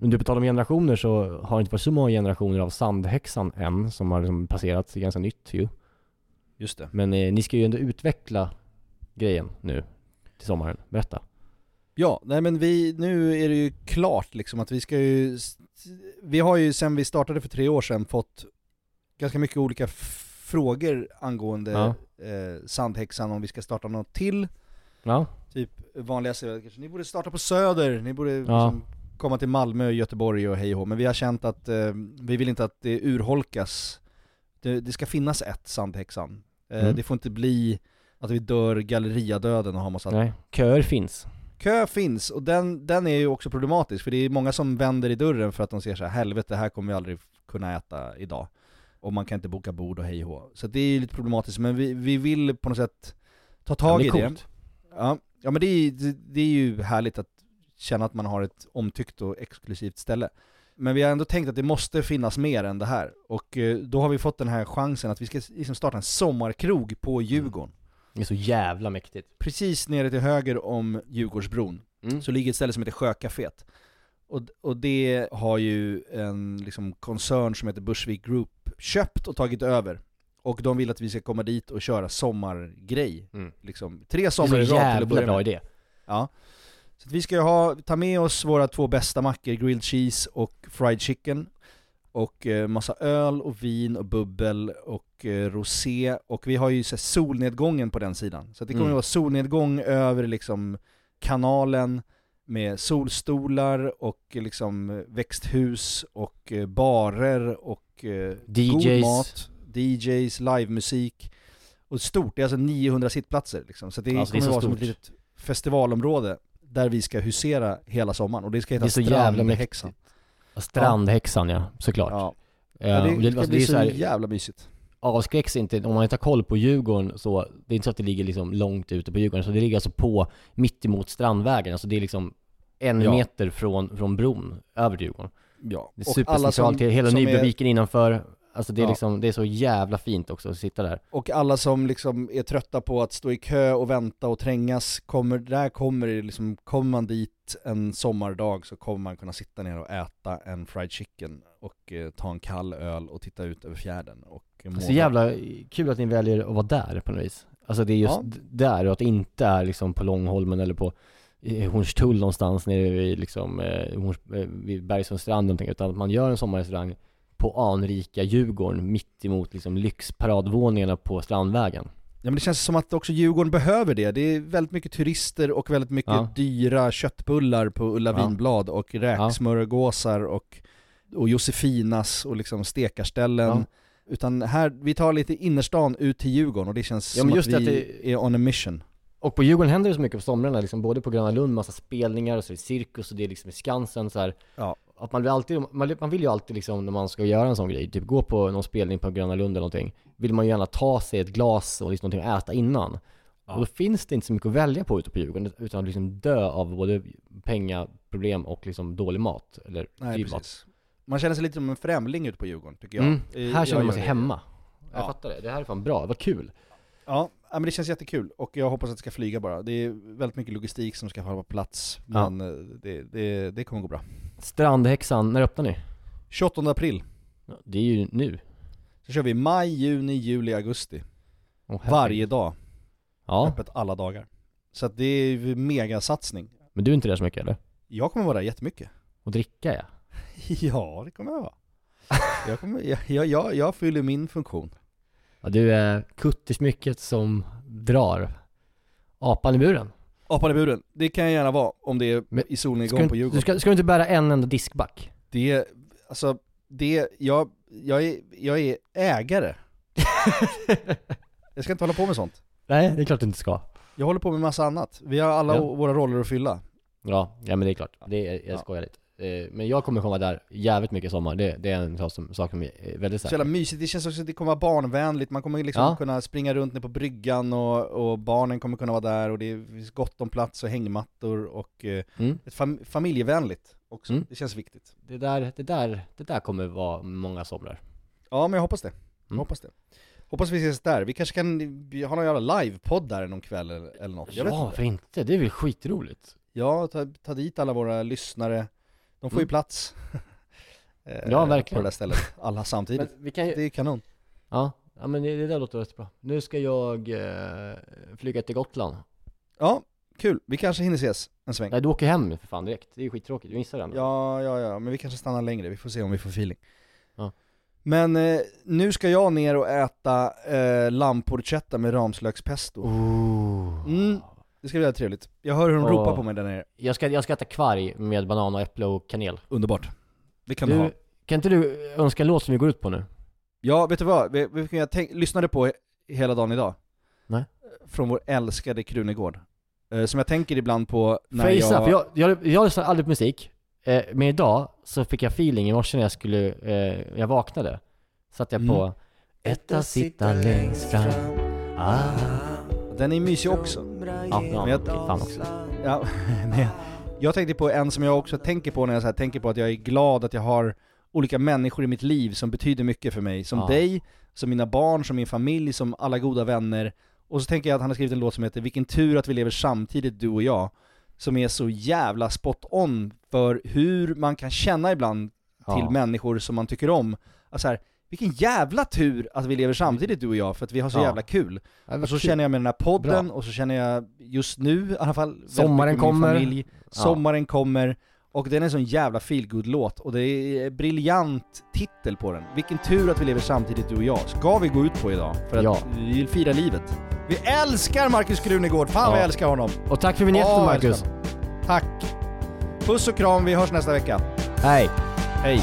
Men du, på tal om generationer så har det inte varit så många generationer av sandhäxan än som har liksom passerat ganska nytt ju. Just det. Men eh, ni ska ju ändå utveckla grejen nu till sommaren. Berätta. Ja, nej men vi, nu är det ju klart liksom att vi ska ju, vi har ju sen vi startade för tre år sedan fått ganska mycket olika frågor angående Ja. eh, Sandhäxan, om vi ska starta något till. Ja. Typ är kanske, ni borde starta på Söder, ni borde Ja. liksom komma till Malmö, Göteborg och hej och. Men vi har känt att eh, vi vill inte att det urholkas. Det, det ska finnas ett Sandhäxan. Eh, Mm. Det får inte bli att vi dör galleriadöden och har massa Nej, köer finns. Kö finns, och den, den är ju också problematisk, för det är många som vänder i dörren för att de ser så här, helvete, här kommer vi aldrig kunna äta idag. Och man kan inte boka bord och hej och. Så det är ju lite problematiskt, men vi, vi vill på något sätt ta tag det i det. Ja, ja men det är, det, det är ju härligt att känna att man har ett omtyckt och exklusivt ställe. Men vi har ändå tänkt att det måste finnas mer än det här. Och eh, då har vi fått den här chansen att vi ska liksom starta en sommarkrog på Djurgården. Det är så jävla mäktigt. Precis nere till höger om Djurgårdsbron, Mm. så ligger ett ställe som heter Sjöcaféet. Och, och det har ju en liksom, koncern som heter Bushwick Group köpt och tagit över. Och de vill att vi ska komma dit och köra sommargrej. Mm. Liksom, tre somrar Det i rad till att börja bra med. idé. Ja. Så vi ska ju ha, ta med oss våra två bästa mackor, grilled cheese och fried chicken. Och eh, massa öl och vin och bubbel och eh, rosé. Och vi har ju så här, solnedgången på den sidan. Så det kommer Mm. att vara solnedgång över liksom kanalen med solstolar och eh, liksom växthus och eh, barer och eh, god DJs. mat, DJs, livemusik. Och stort, det är alltså 900 sittplatser liksom. Så det Alltså, det kommer så vara som ett stort. litet festivalområde där vi ska husera hela sommaren. Och det ska heta Det så Strandhäxan. mäktigt. Ja, Strandhäxan ja, såklart. Ja. Eh, Ja, det och ska alltså, bli är så här- jävla mysigt. avskräcks inte, om man inte har koll på Djurgården så, det är inte så att det ligger liksom långt ute på Djurgården, så det ligger alltså på, mitt emot Strandvägen, alltså det är liksom en Ja. meter från, från bron, över Djurgården. Ja. Det är supercentralt, som- hela som är- Nybroviken innanför, alltså det är Ja. liksom, det är så jävla fint också att sitta där. Och alla som liksom är trötta på att stå i kö och vänta och trängas, kommer, där kommer det liksom, kommer man dit en sommardag så kommer man kunna sitta ner och äta en fried chicken och eh, ta en kall öl och titta ut över fjärden och Så jävla kul att ni väljer att vara där på något vis. Alltså det är just Ja. där och att det inte är liksom på Långholmen eller på Hornstull någonstans nere vid liksom, eh, eh, vid Bergsundstrand utan att man gör en sommarrestaurang på anrika Djurgården mitt emot liksom lyxparadvåningarna på Strandvägen. Ja men det känns som att också Djurgården behöver det. Det är väldigt mycket turister och väldigt mycket Ja. dyra köttbullar på Ulla Ja. Vinblad och räksmörgåsar och, och Josefinas och liksom stekarställen. Ja. Utan här, vi tar lite innerstan ut till Djurgården och det känns Ja, som att just vi att det- är on a mission. Och på Djurgården händer det så mycket på somrarna, liksom, både på Gröna Lund, massa spelningar, och så är det cirkus och det är liksom i Skansen så här. Ja. Att man vill alltid, man, man vill ju alltid liksom när man ska göra en sån grej, typ gå på någon spelning på Gröna Lund eller någonting, vill man ju gärna ta sig ett glas och liksom någonting att äta innan. Och då finns det inte så mycket att välja på ute på Djurgården, utan att liksom dö av både pengaproblem och liksom dålig mat, eller Nej dyr precis. Man känner sig lite som en främling ute på Djurgården tycker jag. Mm. Eh, Här känner jag man sig hemma. Jag Ja. fattar det, det här är fan bra, vad kul. Ja, ja, men det känns jättekul och jag hoppas att det ska flyga bara. Det är väldigt mycket logistik som ska vara på plats, Ja. men eh, det, det, det kommer gå bra. Strandhäxan, när öppnar ni? 28 april. Ja, det är ju nu. Så kör vi maj, juni, juli, augusti. Herregud. Varje dag. Ja. Öppet alla dagar. Så att det är ju megasatsning. Men du är inte där så mycket eller? Jag kommer vara där jättemycket. Och dricka ja. [laughs] Ja, det kommer jag vara. Jag, kommer, jag, jag, jag, jag fyller min funktion. Ja, du är kuttersmycket som drar. Apan i buren. Apan i buren, det kan jag gärna vara om det är i solnedgång på Djurgården. du ska, ska du inte bära en enda diskback? Det, alltså, det, jag, jag, är, jag är ägare. [laughs] jag ska inte hålla på med sånt. Nej, det är klart du inte ska. Jag håller på med massa annat. Vi har alla Ja. våra roller att fylla. Ja, ja men det är klart. Det är, jag Ja. skojar lite. Eh, Men jag kommer komma där jävligt mycket i sommar. Det, det är en sak som, sak som är väldigt Så jävla säker. mysigt, det känns också att det kommer vara barnvänligt, man kommer liksom Ja. kunna springa runt ner på bryggan och, och barnen kommer kunna vara där och det finns gott om plats och hängmattor och eh, Mm. ett fam- familjevänligt också. Mm. Det känns viktigt. Det där, det där, det där kommer vara många somrar. Ja men jag hoppas det. Jag Mm. hoppas det. Hoppas vi ses där. Vi kanske kan har någon jävla livepodd där någon kväll eller, eller något. Jag Ja, inte. för inte? Det är väl skitroligt? Ja, ta, ta dit alla våra lyssnare. De får ju Mm. plats. [laughs] Eh, Ja, På verkligen. det där stället. Alla samtidigt. Men vi kan ju- Det är kanon. Ja, ja men det, det där låter rätt bra. Nu ska jag eh, flyga till Gotland. Ja, kul. Vi kanske hinner ses en sväng. Nej, du åker hem för fan direkt. Det är ju skittråkigt, du missar den. Ja, ja, ja, men vi kanske stannar längre, vi får se om vi får feeling. Ja. Men eh, nu ska jag ner och äta eh, lammporchetta med ramslökspesto. Mm, det ska bli väldigt trevligt. Jag hör hur de ropar på mig där nere. Jag ska, jag ska äta kvarg med banan och äpple och kanel. Underbart. Det kan du, ha. Kan inte du önska en låt som vi går ut på nu? Ja, vet du vad? Du vad Jag tänk, lyssnade på he- hela dagen idag. Nej. Från vår älskade Krunegård. Eh, som jag tänker ibland på när Får jag gissa? jag... För jag, jag, lyssnar aldrig på musik. Eh, men idag så fick jag feeling i morse när jag skulle, eh, jag vaknade. Satt jag på Mm. Etta sitta längst fram. Ah. Den är mysig också. Ja, ja Men jag- fan också. Ja, [laughs] men jag, jag tänkte på en som jag också tänker på när jag så här, tänker på att jag är glad att jag har olika människor i mitt liv som betyder mycket för mig. Som Ja. dig, som mina barn, som min familj, som alla goda vänner. Och så tänker jag att han har skrivit en låt som heter 'Vilken tur att vi lever samtidigt du och jag' Som är så jävla spot on för hur man kan känna ibland till Ja. människor som man tycker om. Alltså här, vilken jävla tur att vi lever samtidigt du och jag, för att vi har så Ja. jävla kul. Och så kul. känner jag med den här podden, Bra. och så känner jag just nu i alla fall Sommaren kommer. Familj. Ja. Sommaren kommer, och den är en sån jävla feelgood låt och det är en briljant titel på den. Vilken tur att vi lever samtidigt du och jag, ska vi gå ut på idag, för att Ja. vi vill fira livet. Vi älskar Markus Krunegård, fan Ja. jag älskar honom! Och tack för vinjetten Marcus. honom. Tack! Puss och kram, vi hörs nästa vecka. Hej. Hej!